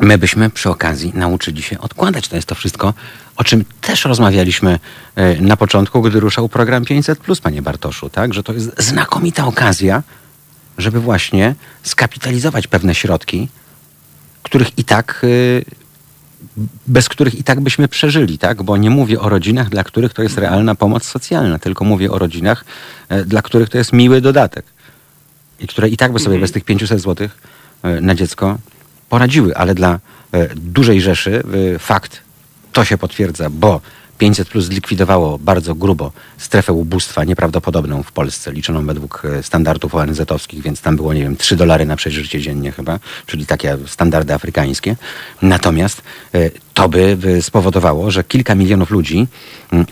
my byśmy przy okazji nauczyli się odkładać. To jest to wszystko, o czym też rozmawialiśmy e, na początku, gdy ruszał program 500, panie Bartoszu, tak? Że to jest znakomita okazja, żeby właśnie skapitalizować pewne środki, których i tak. E, Bez których i tak byśmy przeżyli, tak? Bo nie mówię o rodzinach, dla których to jest realna pomoc socjalna, tylko mówię o rodzinach, e, dla których to jest miły dodatek. I które i tak by sobie Mhm. bez tych 500 zł na dziecko poradziły, ale dla e, dużej rzeszy e, fakt to się potwierdza, bo 500 plus zlikwidowało bardzo grubo strefę ubóstwa nieprawdopodobną w Polsce, liczoną według e, standardów ONZ-owskich, więc tam było, nie wiem, 3 dolary na przeżycie dziennie chyba, czyli takie standardy afrykańskie. Natomiast e, to by spowodowało, że kilka milionów ludzi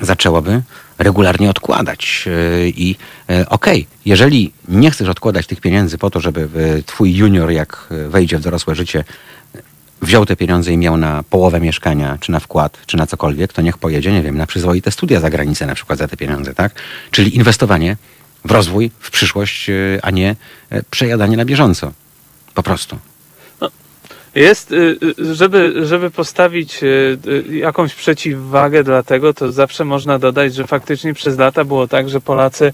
zaczęłoby regularnie odkładać. E, I okej, jeżeli nie chcesz odkładać tych pieniędzy po to, żeby twój junior, jak wejdzie w dorosłe życie, wziął te pieniądze i miał na połowę mieszkania, czy na wkład, czy na cokolwiek, to niech pojedzie, nie wiem, na przyzwoite studia za granicę na przykład za te pieniądze, tak? Czyli inwestowanie w rozwój, w przyszłość, e, a nie e, przejadanie na bieżąco. Po prostu. Jest, y, y, żeby, żeby postawić y, jakąś przeciwwagę dla tego, to zawsze można dodać, że faktycznie przez lata było tak, że Polacy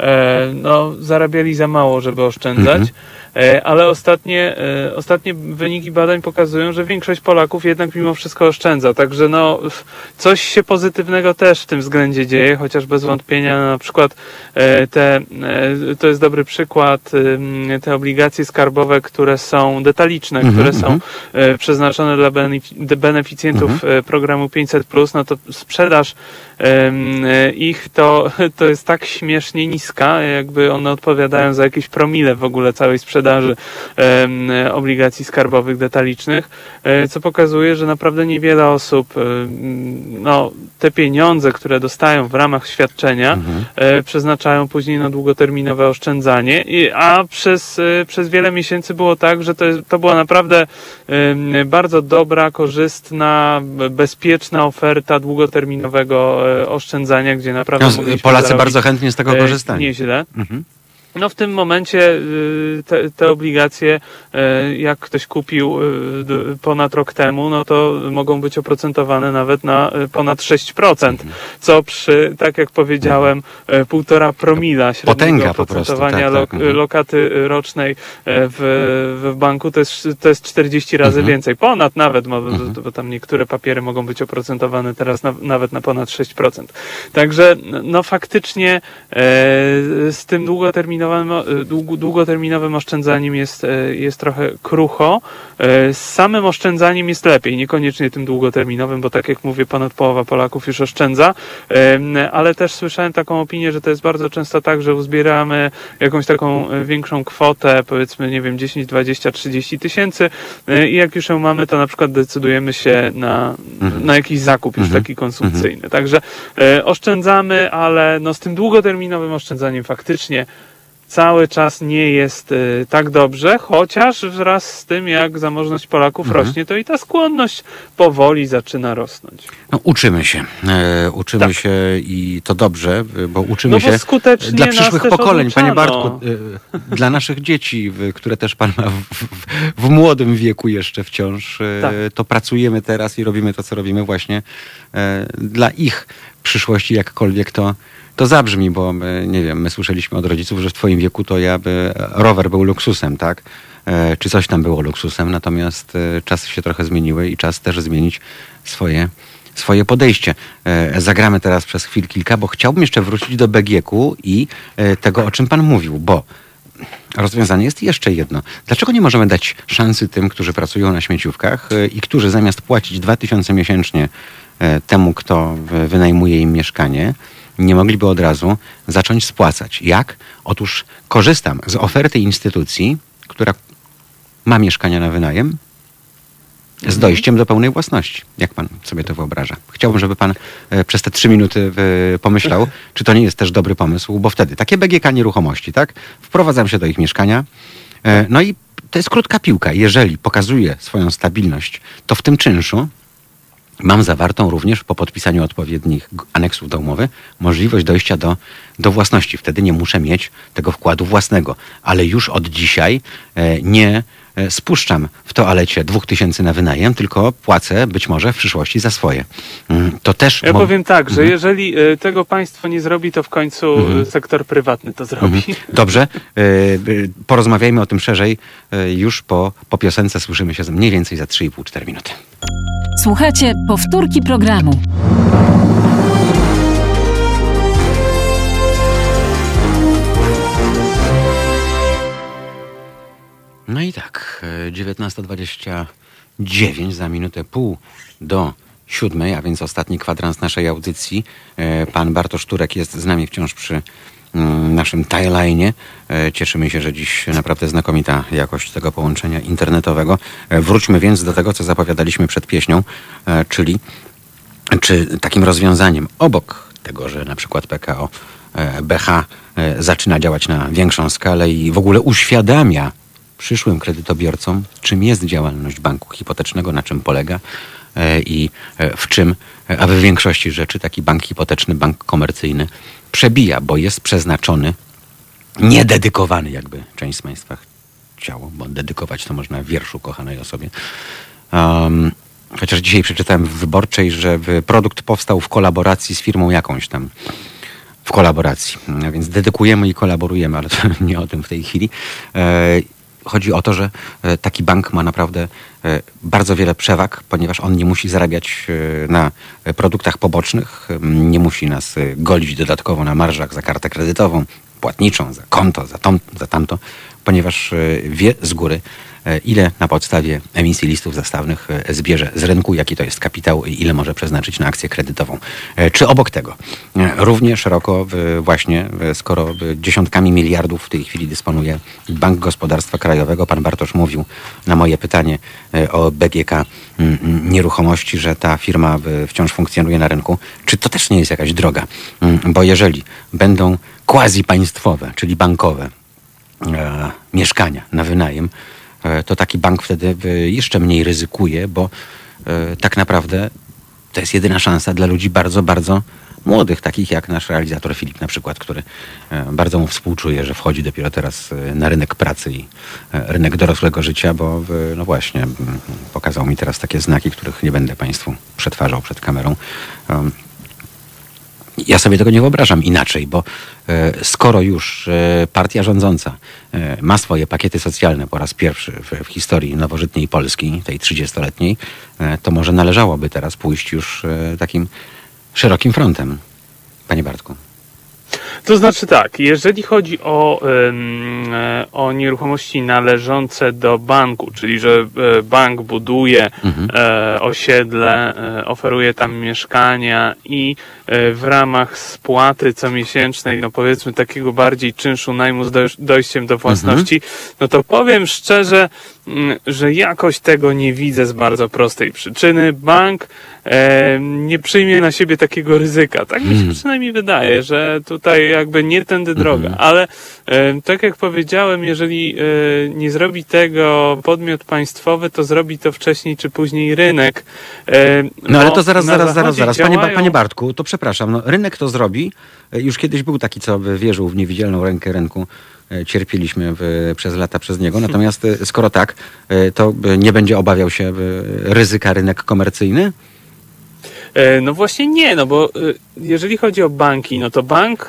e, no, zarabiali za mało, żeby oszczędzać. Mhm. E, Ale ostatnie, e, ostatnie wyniki badań pokazują, że większość Polaków jednak mimo wszystko oszczędza. Także no, coś się pozytywnego też w tym względzie dzieje, chociaż bez wątpienia na przykład e, te, to jest dobry przykład, te obligacje skarbowe, które są detaliczne, Mhm, które są mhm. przeznaczone dla beneficjentów Mhm. programu 500+, no to sprzedaż ich to, [LAUGHS] to jest tak śmiesznie niska, jakby one odpowiadają za jakieś promile w ogóle całej sprzedaży e, obligacji skarbowych detalicznych, e, co pokazuje, że naprawdę niewiele osób em, no, te pieniądze, które dostają w ramach świadczenia, Mhm. e, przeznaczają później na długoterminowe oszczędzanie, a przez, e, przez wiele miesięcy było tak, że to, to była naprawdę bardzo dobra, korzystna, bezpieczna oferta długoterminowego e, oszczędzania, gdzie naprawdę No, Polacy zarobić, bardzo chętnie z tego e, korzystali. Nieźle. Mhm. No w tym momencie y, te, te obligacje, y, jak ktoś kupił y, ponad rok temu, no to mogą być oprocentowane nawet na ponad 6%, Mhm. co przy, tak jak powiedziałem, półtora promila średniego Potęga po prostu, oprocentowania tak, tak, mhm. lokaty rocznej w, w banku, to jest, to jest 40 razy Mhm. więcej, ponad nawet, bo, Mhm. bo tam niektóre papiery mogą być oprocentowane teraz na, nawet na ponad 6%. Także no faktycznie z tym długoterminowym, długo, długoterminowym oszczędzaniem jest, e, jest trochę krucho. E, Z samym oszczędzaniem jest lepiej, niekoniecznie tym długoterminowym, bo tak jak mówię, ponad połowa Polaków już oszczędza, E, ale też słyszałem taką opinię, że to jest bardzo często tak, że uzbieramy jakąś taką e, większą kwotę, powiedzmy, nie wiem, 10, 20, 30 tysięcy e, i jak już ją mamy, to na przykład decydujemy się na, Mhm. na jakiś zakup już Mhm. taki konsumpcyjny. Także e, oszczędzamy, ale no z tym długoterminowym oszczędzaniem faktycznie cały czas nie jest e, tak dobrze, chociaż wraz z tym, jak zamożność Polaków Mhm. rośnie, to i ta skłonność powoli zaczyna rosnąć. No, uczymy się. E, uczymy Tak. się i to dobrze, bo uczymy No bo się dla przyszłych pokoleń, panie. Bartku, e, dla naszych dzieci, które też pan ma w, w, w młodym wieku jeszcze wciąż, e, Tak. to pracujemy teraz i robimy to, co robimy właśnie e, dla ich przyszłości, jakkolwiek to, to zabrzmi, bo e, nie wiem, my słyszeliśmy od rodziców, że w twoim wieku to ja by rower był luksusem, tak? E, Czy coś tam było luksusem, natomiast e, czasy się trochę zmieniły i czas też zmienić swoje swoje podejście. E, Zagramy teraz przez chwil kilka, bo chciałbym jeszcze wrócić do BGK-u i tego, o czym pan mówił, bo rozwiązanie jest jeszcze jedno. Dlaczego nie możemy dać szansy tym, którzy pracują na śmieciówkach i którzy zamiast płacić 2000 miesięcznie temu, kto wynajmuje im mieszkanie, nie mogliby od razu zacząć spłacać. Jak? Otóż korzystam z oferty instytucji, która ma mieszkania na wynajem, z dojściem do pełnej własności. Jak pan sobie to wyobraża? Chciałbym, żeby pan e, przez te trzy minuty e, pomyślał, czy to nie jest też dobry pomysł, bo wtedy takie BGK nieruchomości, tak? Wprowadzam się do ich mieszkania, e, no i to jest krótka piłka. Jeżeli pokazuje swoją stabilność, to w tym czynszu mam zawartą również po podpisaniu odpowiednich aneksów do umowy możliwość dojścia do, do własności. Wtedy nie muszę mieć tego wkładu własnego, ale już od dzisiaj e, nie e, spuszczam w toalecie dwóch tysięcy na wynajem, tylko płacę być może w przyszłości za swoje. Mm, To też... Ja powiem tak, że Mhm. jeżeli e, tego państwo nie zrobi, to w końcu e, sektor prywatny to zrobi. Dobrze, e, e, porozmawiajmy o tym szerzej już po, po piosence. Słyszymy się mniej więcej za 3,5-4 minuty. Słuchajcie powtórki programu. No i tak, e, 19.29 za minutę pół do siódmej, a więc ostatni kwadrans naszej audycji. E, Pan Bartosz Turek jest z nami wciąż przy naszym timeline. Cieszymy się, że dziś naprawdę znakomita jakość tego połączenia internetowego. E, Wróćmy więc do tego, co zapowiadaliśmy przed pieśnią, e, czyli czy takim rozwiązaniem obok tego, że na przykład PKO e, BH e, zaczyna działać na większą skalę i w ogóle uświadamia przyszłym kredytobiorcom, czym jest działalność banku hipotecznego, na czym polega e, i e, w czym, e, a w większości rzeczy taki bank hipoteczny, bank komercyjny przebija, bo jest przeznaczony, niededykowany, jakby część z Państwa chciało, bo dedykować to można w wierszu kochanej osobie. Um, chociaż dzisiaj przeczytałem w Wyborczej, że produkt powstał w kolaboracji z firmą jakąś tam. W kolaboracji. Więc dedykujemy i kolaborujemy, ale to [LAUGHS] nie o tym w tej chwili. Chodzi o to, że e, taki bank ma naprawdę e, bardzo wiele przewag, ponieważ on nie musi zarabiać e, na produktach pobocznych, nie musi nas golić dodatkowo na marżach za kartę kredytową, płatniczą, za konto, za, tom, za tamto, ponieważ wie z góry, ile na podstawie emisji listów zastawnych e, zbierze z rynku, jaki to jest kapitał i ile może przeznaczyć na akcję kredytową. E, Czy obok tego e, równie szeroko właśnie, skoro dziesiątkami miliardów w tej chwili dysponuje Bank Gospodarstwa Krajowego, pan Bartosz mówił na moje pytanie e, o BGK nieruchomości, że ta firma wciąż funkcjonuje na rynku. Czy to też nie jest jakaś droga? Bo jeżeli będą quasi państwowe, czyli bankowe, e, mieszkania na wynajem, e, to taki bank wtedy e, jeszcze mniej ryzykuje, bo e, tak naprawdę to jest jedyna szansa dla ludzi bardzo, bardzo młodych, takich jak nasz realizator Filip na przykład, który e, bardzo mu współczuje, że wchodzi dopiero teraz e, na rynek pracy i e, rynek dorosłego życia, bo no właśnie pokazał mi teraz takie znaki, których nie będę Państwu przetwarzał przed kamerą. Ja sobie tego nie wyobrażam inaczej, bo e, skoro już e, partia rządząca e, ma swoje pakiety socjalne po raz pierwszy w, historii nowożytnej Polski, tej 30-letniej, e, to może należałoby teraz pójść już takim szerokim frontem. Panie Bartku. To znaczy tak, jeżeli chodzi o, e, o nieruchomości należące do banku, czyli że e, bank buduje e, osiedle, oferuje tam mieszkania i w ramach spłaty comiesięcznej, no powiedzmy takiego bardziej czynszu najmu z doj- dojściem do własności, no to powiem szczerze, mm, że jakoś tego nie widzę z bardzo prostej przyczyny. Bank e, nie przyjmie na siebie takiego ryzyka. Tak mi się przynajmniej wydaje, że tutaj jakby nie tędy droga. Ale e, tak jak powiedziałem, jeżeli e, nie zrobi tego podmiot państwowy, to zrobi to wcześniej czy później rynek. No ale to zaraz, zaraz, zaraz, zaraz. Panie, działają- panie Bartku, to przepraszam, no, rynek to zrobi. E, Już kiedyś był taki, co wierzył w niewidzialną rękę rynku. E, Cierpieliśmy przez lata przez niego. Natomiast e, skoro tak, to nie będzie obawiał się ryzyka rynek komercyjny? E, No właśnie nie, no bo y, jeżeli chodzi o banki, no to bank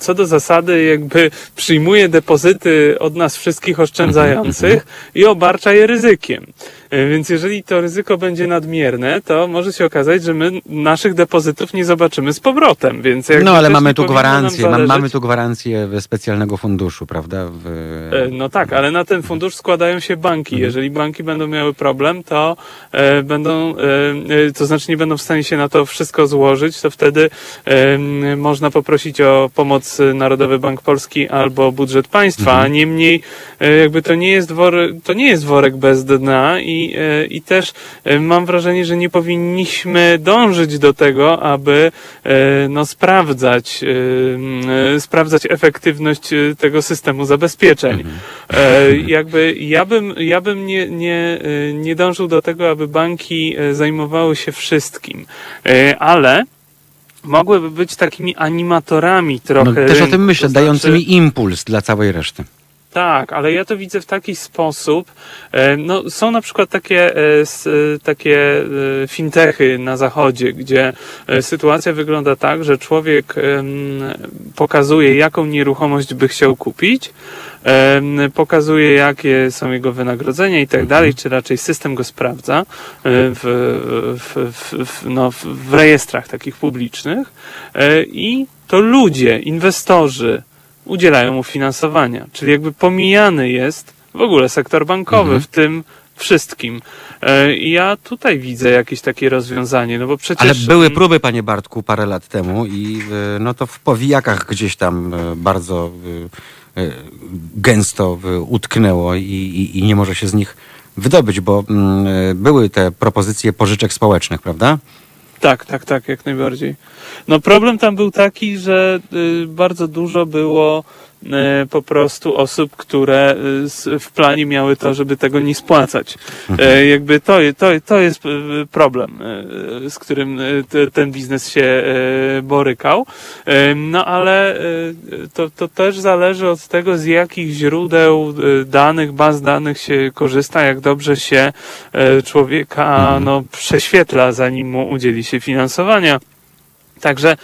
co do zasady jakby przyjmuje depozyty od nas wszystkich oszczędzających i obarcza je ryzykiem. E, Więc jeżeli to ryzyko będzie nadmierne, to może się okazać, że my naszych depozytów nie zobaczymy z powrotem. Więc No ale mamy tu gwarancję, zależeć- mamy tu gwarancję specjalnego funduszu, prawda? W, E, No tak, ale na ten fundusz składają się banki. Mhm. Jeżeli banki będą miały problem, to e, będą, e, to znaczy nie będą w stanie się na to wszystko złożyć, to wtedy można poprosić o pomoc Narodowy Bank Polski albo budżet państwa, mhm. niemniej jakby to nie jest worek, to nie jest worek bez dna i, i też mam wrażenie, że nie powinniśmy dążyć do tego, aby no, sprawdzać, sprawdzać efektywność tego systemu zabezpieczeń. Mhm. Jakby ja bym, ja bym nie, nie, nie dążył do tego, aby banki zajmowały się wszystkim, ale mogłyby być takimi animatorami trochę. No, też o tym myślę, to znaczy... dającymi impuls dla całej reszty. Tak, ale ja to widzę w taki sposób. E, no, są na przykład takie, e, takie e, fintechy na zachodzie, gdzie sytuacja wygląda tak, że człowiek pokazuje, jaką nieruchomość by chciał kupić, pokazuje, jakie są jego wynagrodzenia i tak mhm. dalej, czy raczej system go sprawdza w, w, w, no, w rejestrach takich publicznych i to ludzie, inwestorzy, udzielają mu finansowania. Czyli jakby pomijany jest w ogóle sektor bankowy mhm. w tym wszystkim. E, ja tutaj widzę jakieś takie rozwiązanie, no bo przecież... Ale były próby, panie Bartku, parę lat temu i e, no to w powijakach gdzieś tam e, bardzo gęsto utknęło i, i, i nie może się z nich wydobyć, bo mm, były te propozycje pożyczek społecznych, prawda? Tak, tak, tak, jak najbardziej. No problem tam był taki, że y, bardzo dużo było po prostu osób, które y, w planie miały to, żeby tego nie spłacać. Mhm. Jakby to, to, to jest problem, z którym ten biznes się borykał. No ale to, to też zależy od tego, z jakich źródeł danych, baz danych się korzysta, jak dobrze się człowieka mhm. no, prześwietla, zanim mu udzieli się finansowania. Także E,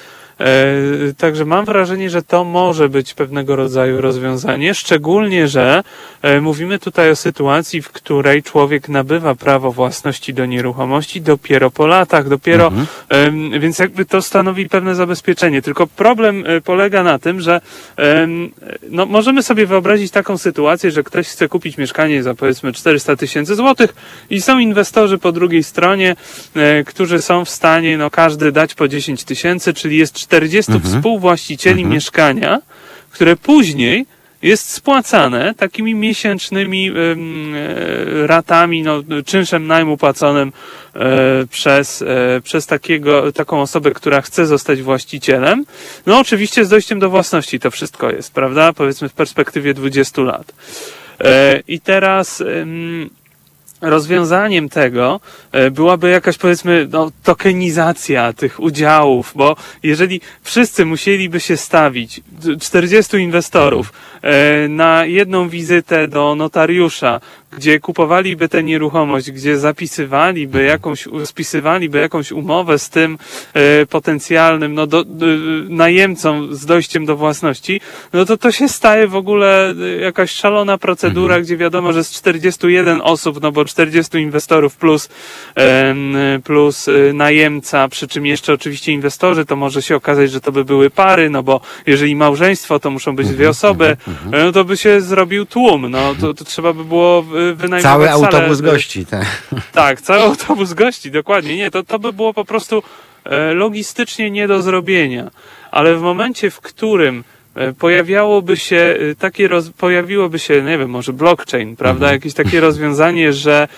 także mam wrażenie, że to może być pewnego rodzaju rozwiązanie, szczególnie, że e, mówimy tutaj o sytuacji, w której człowiek nabywa prawo własności do nieruchomości dopiero po latach, dopiero, mhm. więc jakby to stanowi pewne zabezpieczenie. Tylko problem e, polega na tym, że no, możemy sobie wyobrazić taką sytuację, że ktoś chce kupić mieszkanie za powiedzmy 400 tysięcy złotych i są inwestorzy po drugiej stronie, którzy są w stanie, no każdy dać po 10 tysięcy, czyli jest 40 mhm. współwłaścicieli mhm. mieszkania, które później jest spłacane takimi miesięcznymi e, ratami, no, czynszem najmu płaconym e, przez, e, przez takiego, taką osobę, która chce zostać właścicielem. No oczywiście z dojściem do własności to wszystko jest, prawda? Powiedzmy w perspektywie 20 lat. I teraz rozwiązaniem tego e, byłaby jakaś powiedzmy no, tokenizacja tych udziałów, bo jeżeli wszyscy musieliby się stawić, 40 inwestorów, e, na jedną wizytę do notariusza, gdzie kupowaliby tę nieruchomość, gdzie zapisywaliby jakąś, spisywaliby jakąś umowę z tym e, potencjalnym no, do, do, najemcą z dojściem do własności, no to to się staje w ogóle jakaś szalona procedura, mhm. gdzie wiadomo, że z 41 osób, no bo 40 inwestorów plus, e, plus e, najemca, przy czym jeszcze oczywiście inwestorzy, to może się okazać, że to by były pary, no bo jeżeli małżeństwo, to muszą być dwie mhm. osoby. Mhm. no to by się zrobił tłum, no to, to trzeba by było wynajmować Cały autobus gości, tak. Tak, cały [LAUGHS] autobus gości, dokładnie. Nie, to, to by było po prostu e, logistycznie nie do zrobienia. Ale w momencie, w którym e, pojawiałoby się e, takie, roz, pojawiłoby się, nie wiem, może blockchain, prawda? Mhm. Jakieś takie rozwiązanie, że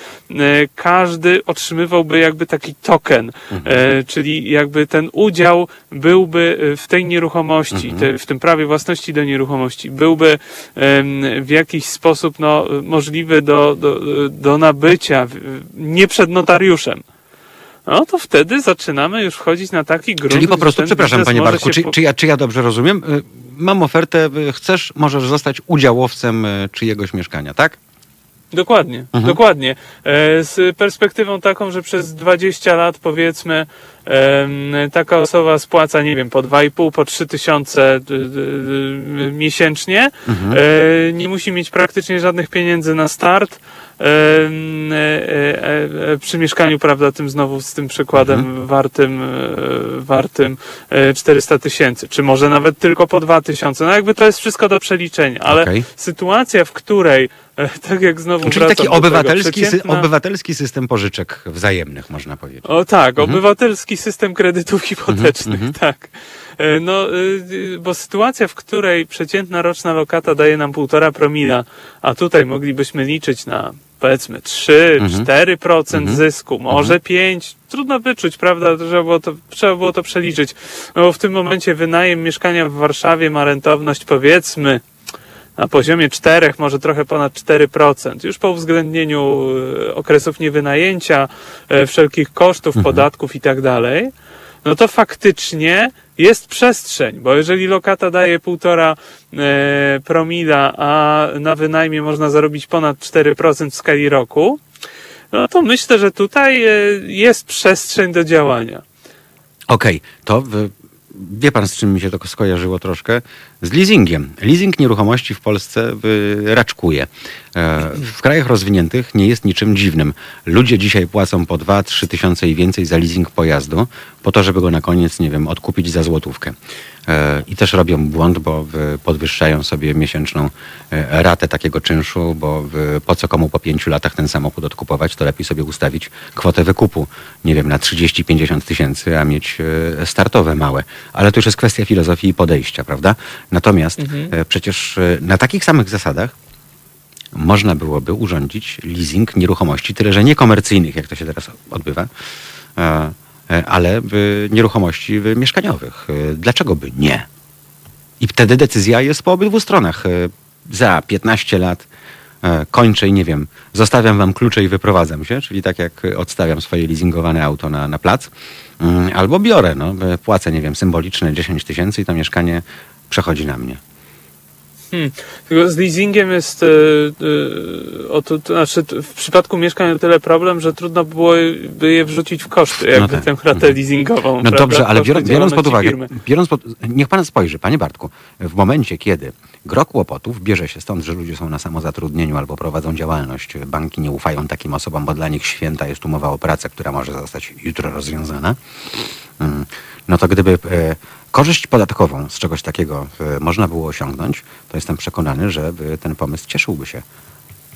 każdy otrzymywałby jakby taki token, mhm. czyli jakby ten udział byłby w tej nieruchomości, mhm. w tym prawie własności do nieruchomości, byłby w jakiś sposób no, możliwy do, do, do nabycia nie przed notariuszem no to wtedy zaczynamy już wchodzić na taki grunt. Czyli po prostu, przepraszam panie Bartku, czy, po... czy, ja, czy ja dobrze rozumiem? Y, mam ofertę, y, chcesz, możesz zostać udziałowcem y, czyjegoś mieszkania, tak? Dokładnie, mhm. dokładnie. E, z perspektywą taką, że przez 20 lat powiedzmy taka osoba spłaca, nie wiem, po 2,5, po 3 tysiące miesięcznie, mhm. E, nie musi mieć praktycznie żadnych pieniędzy na start, E, e, e, przy mieszkaniu, prawda, tym znowu z tym przykładem mhm. wartym, wartym 400 tysięcy, czy może nawet tylko po 2 tysiące. No jakby to jest wszystko do przeliczenia, ale okay. sytuacja, w której E, [LAUGHS] tak jak znowu Czyli taki obywatelski, przeciętna... obywatelski system pożyczek wzajemnych, można powiedzieć. O tak, mhm. obywatelski system kredytów hipotecznych, mhm, mhm. tak. E, no, y, bo sytuacja, w której przeciętna roczna lokata daje nam półtora promila, a tutaj moglibyśmy liczyć na powiedzmy 3, mhm. 4% mhm. zysku, może mhm. 5, trudno wyczuć, prawda? Trzeba było to, trzeba było to przeliczyć. No bo w tym momencie wynajem mieszkania w Warszawie ma rentowność powiedzmy na poziomie 4, może trochę ponad 4%. Już po uwzględnieniu e, okresów niewynajęcia, e, wszelkich kosztów, mhm. podatków i tak dalej, no to faktycznie jest przestrzeń, bo jeżeli lokata daje półtora e, promila, a na wynajmie można zarobić ponad 4% w skali roku, no to myślę, że tutaj jest przestrzeń do działania. Okej, okay, to wie pan, z czym mi się to skojarzyło troszkę? Z leasingiem. Leasing nieruchomości w Polsce raczkuje. E, w krajach rozwiniętych nie jest niczym dziwnym. Ludzie dzisiaj płacą po 2-3 tysiące i więcej za leasing pojazdu, po to, żeby go na koniec, nie wiem, odkupić za złotówkę. E, I też robią błąd, bo podwyższają sobie miesięczną e, ratę takiego czynszu, bo po co komu po pięciu latach ten samochód odkupować, to lepiej sobie ustawić kwotę wykupu, nie wiem, na 30-50 tysięcy, a mieć startowe małe. Ale to już jest kwestia filozofii i podejścia, prawda? Natomiast mhm. przecież na takich samych zasadach można byłoby urządzić leasing nieruchomości, tyle że niekomercyjnych, jak to się teraz odbywa, e, e, ale nieruchomości mieszkaniowych. E, dlaczego by nie? I wtedy decyzja jest po obydwu stronach. Za 15 lat kończę i nie wiem, zostawiam wam klucze i wyprowadzam się, czyli tak jak odstawiam swoje leasingowane auto na, na plac, mm, albo biorę, no, płacę, nie wiem, symboliczne 10 tysięcy i to mieszkanie przechodzi na mnie. Hmm. Tylko z leasingiem jest e, e, o to, to, znaczy w przypadku mieszkań o tyle problem, że trudno byłoby je wrzucić w koszty, jakby no tak. tę ratę mhm. leasingową. No prawda? dobrze, ale biorąc, biorąc pod uwagę, biorąc pod, niech pan spojrzy, panie Bartku, w momencie, kiedy gro kłopotów bierze się stąd, że ludzie są na samozatrudnieniu albo prowadzą działalność, banki nie ufają takim osobom, bo dla nich święta jest umowa o pracę, która może zostać jutro rozwiązana, hmm. no to gdyby e, korzyść podatkową z czegoś takiego e, można było osiągnąć, to jestem przekonany, że ten pomysł cieszyłby się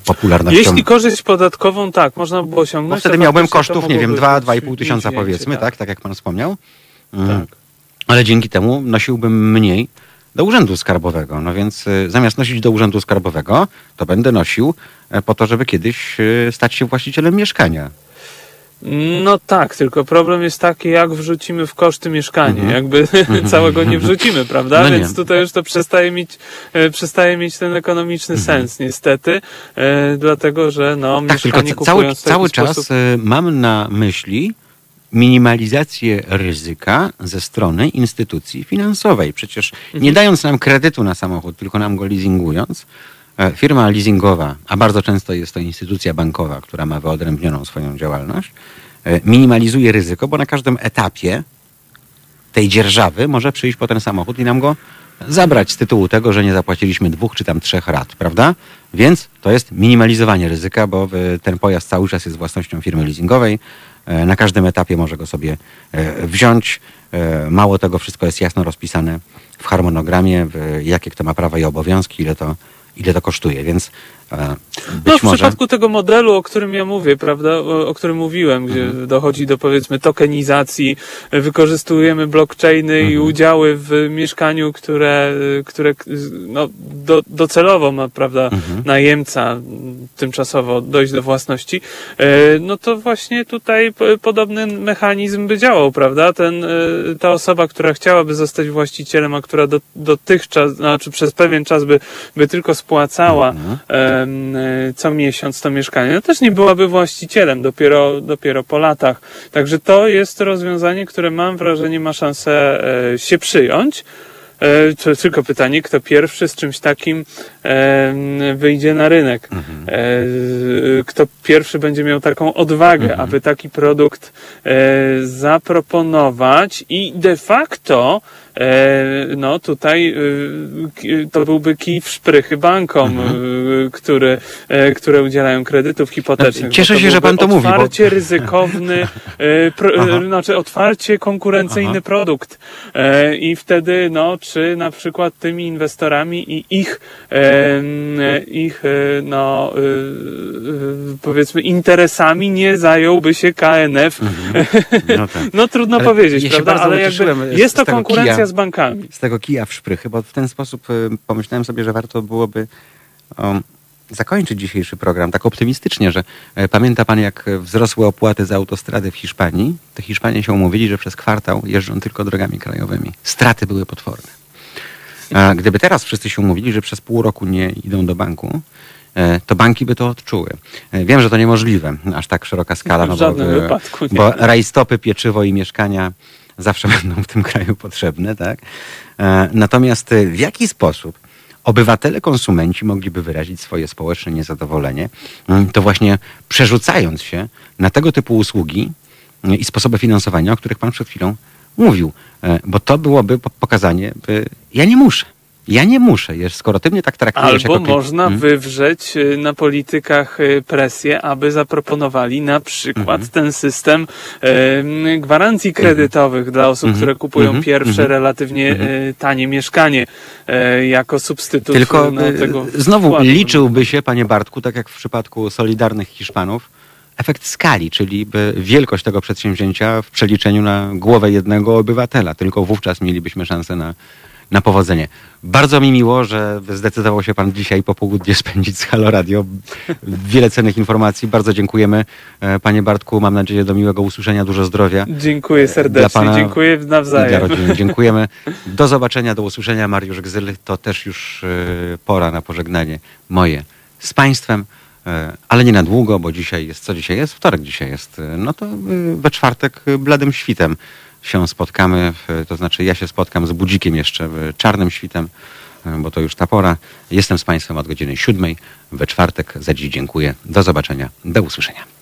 popularnością. Jeśli korzyść podatkową, tak, można było osiągnąć. Bo wtedy miałbym kosztów, nie wiem, 2-2,5 tysiąca powiedzmy, tak. tak, tak jak pan wspomniał. Mm. Tak. Ale dzięki temu nosiłbym mniej do urzędu skarbowego. No więc y, zamiast nosić do urzędu skarbowego, to będę nosił e, po to, żeby kiedyś stać się właścicielem mieszkania. No tak, tylko problem jest taki, jak wrzucimy w koszty mieszkanie. Mhm. Jakby [LAUGHS] całego nie wrzucimy, prawda? No Więc tutaj już to przestaje mieć, e, przestaje mieć ten ekonomiczny mhm. sens, niestety, e, dlatego że no, tak, mieszkanie tylko cały, cały czas e, mam na myśli minimalizację ryzyka ze strony instytucji finansowej. Przecież nie mhm. dając nam kredytu na samochód, tylko nam go leasingując, firma leasingowa, a bardzo często jest to instytucja bankowa, która ma wyodrębnioną swoją działalność, e, minimalizuje ryzyko, bo na każdym etapie tej dzierżawy może przyjść po ten samochód i nam go zabrać z tytułu tego, że nie zapłaciliśmy dwóch czy tam trzech rat, prawda? Więc to jest minimalizowanie ryzyka, bo ten pojazd cały czas jest własnością firmy leasingowej. E, na każdym etapie może go sobie wziąć. Mało tego, wszystko jest jasno rozpisane w harmonogramie, jakie kto ma prawa i obowiązki, ile to ile to kosztuje, więc no, w może... przypadku tego modelu, o którym ja mówię, prawda, o, o którym mówiłem, gdzie mhm. dochodzi do powiedzmy tokenizacji, wykorzystujemy blockchainy mhm. i udziały w mieszkaniu, które, które no, do, docelowo ma, prawda, mhm. najemca tymczasowo dojść do własności, e, no to właśnie tutaj podobny mechanizm by działał, prawda? Ten, e, ta osoba, która chciałaby zostać właścicielem, a która do, dotychczas, znaczy przez pewien czas by, by tylko spłacała mhm. E, co miesiąc to mieszkanie, no też nie byłaby właścicielem dopiero, dopiero po latach. Także to jest rozwiązanie, które mam wrażenie ma szansę e, się przyjąć. E, to tylko pytanie, kto pierwszy z czymś takim wyjdzie na rynek. Mhm. Kto pierwszy będzie miał taką odwagę, mhm. aby taki produkt zaproponować i de facto no tutaj to byłby kij w szprychy bankom, mhm. który, które udzielają kredytów hipotecznych. Cieszę się, że pan to mówi. Otwarcie bo... ryzykowny, pro, znaczy otwarcie konkurencyjny Aha. produkt. I wtedy, no, czy na przykład tymi inwestorami i ich, ich no, powiedzmy interesami nie zająłby się KNF. Mhm. No, tak. [LAUGHS] no, trudno Ale powiedzieć, prawda? Ale jakby jest to konkurencja kija, z bankami. Z tego kija w szprychy, bo w ten sposób y, pomyślałem sobie, że warto byłoby um, zakończyć dzisiejszy program tak optymistycznie, że e, pamięta pan, jak wzrosły opłaty za autostrady w Hiszpanii? To Hiszpanie się umówili, że przez kwartał jeżdżą tylko drogami krajowymi. Straty były potworne. A gdyby teraz wszyscy się umówili, że przez pół roku nie idą do banku, E, to banki by to odczuły. E, wiem, że to niemożliwe, aż tak szeroka skala. No w żadnym bo, wypadku nie. Bo rajstopy, pieczywo i mieszkania zawsze [LAUGHS] będą w tym kraju potrzebne, tak? E, natomiast w jaki sposób obywatele, konsumenci mogliby wyrazić swoje społeczne niezadowolenie, mm, to właśnie przerzucając się na tego typu usługi i sposoby finansowania, o których pan przed chwilą mówił. Bo to byłoby pokazanie, ja nie muszę. Ja nie muszę, skoro ty mnie tak traktujesz Albo jako... można hmm? wywrzeć y, na politykach y, presję, aby zaproponowali na przykład hmm. ten system e, gwarancji kredytowych hmm. dla osób, mhm. które kupują mhm. pierwsze mhm. relatywnie e, tanie mieszkanie e, jako substytut Tylko tego znowu wkładu. liczyłby się, panie Bartku, tak jak w przypadku Solidarnych Hiszpanów, efekt skali, czyli wielkość tego przedsięwzięcia w przeliczeniu na głowę jednego obywatela. Tylko wówczas mielibyśmy szansę na na powodzenie. Bardzo mi miło, że zdecydował się Pan dzisiaj popołudnie spędzić z Halo Radio. Wiele cennych informacji. Bardzo dziękujemy. E, panie Bartku, mam nadzieję do miłego usłyszenia. Dużo zdrowia. Dziękuję serdecznie. Dla pana Dziękuję nawzajem. Dziękujemy. Do zobaczenia, do usłyszenia. Mariusz Gzyl. To też już e, pora na pożegnanie moje z Państwem e, ale nie na długo, bo dzisiaj jest, co dzisiaj jest? Wtorek dzisiaj jest. No to we czwartek bladym świtem się spotkamy, to znaczy ja się spotkam z budzikiem jeszcze czarnym świtem, bo to już ta pora. Jestem z Państwem od godziny siódmej we czwartek. Za dziś dziękuję. Do zobaczenia. Do usłyszenia.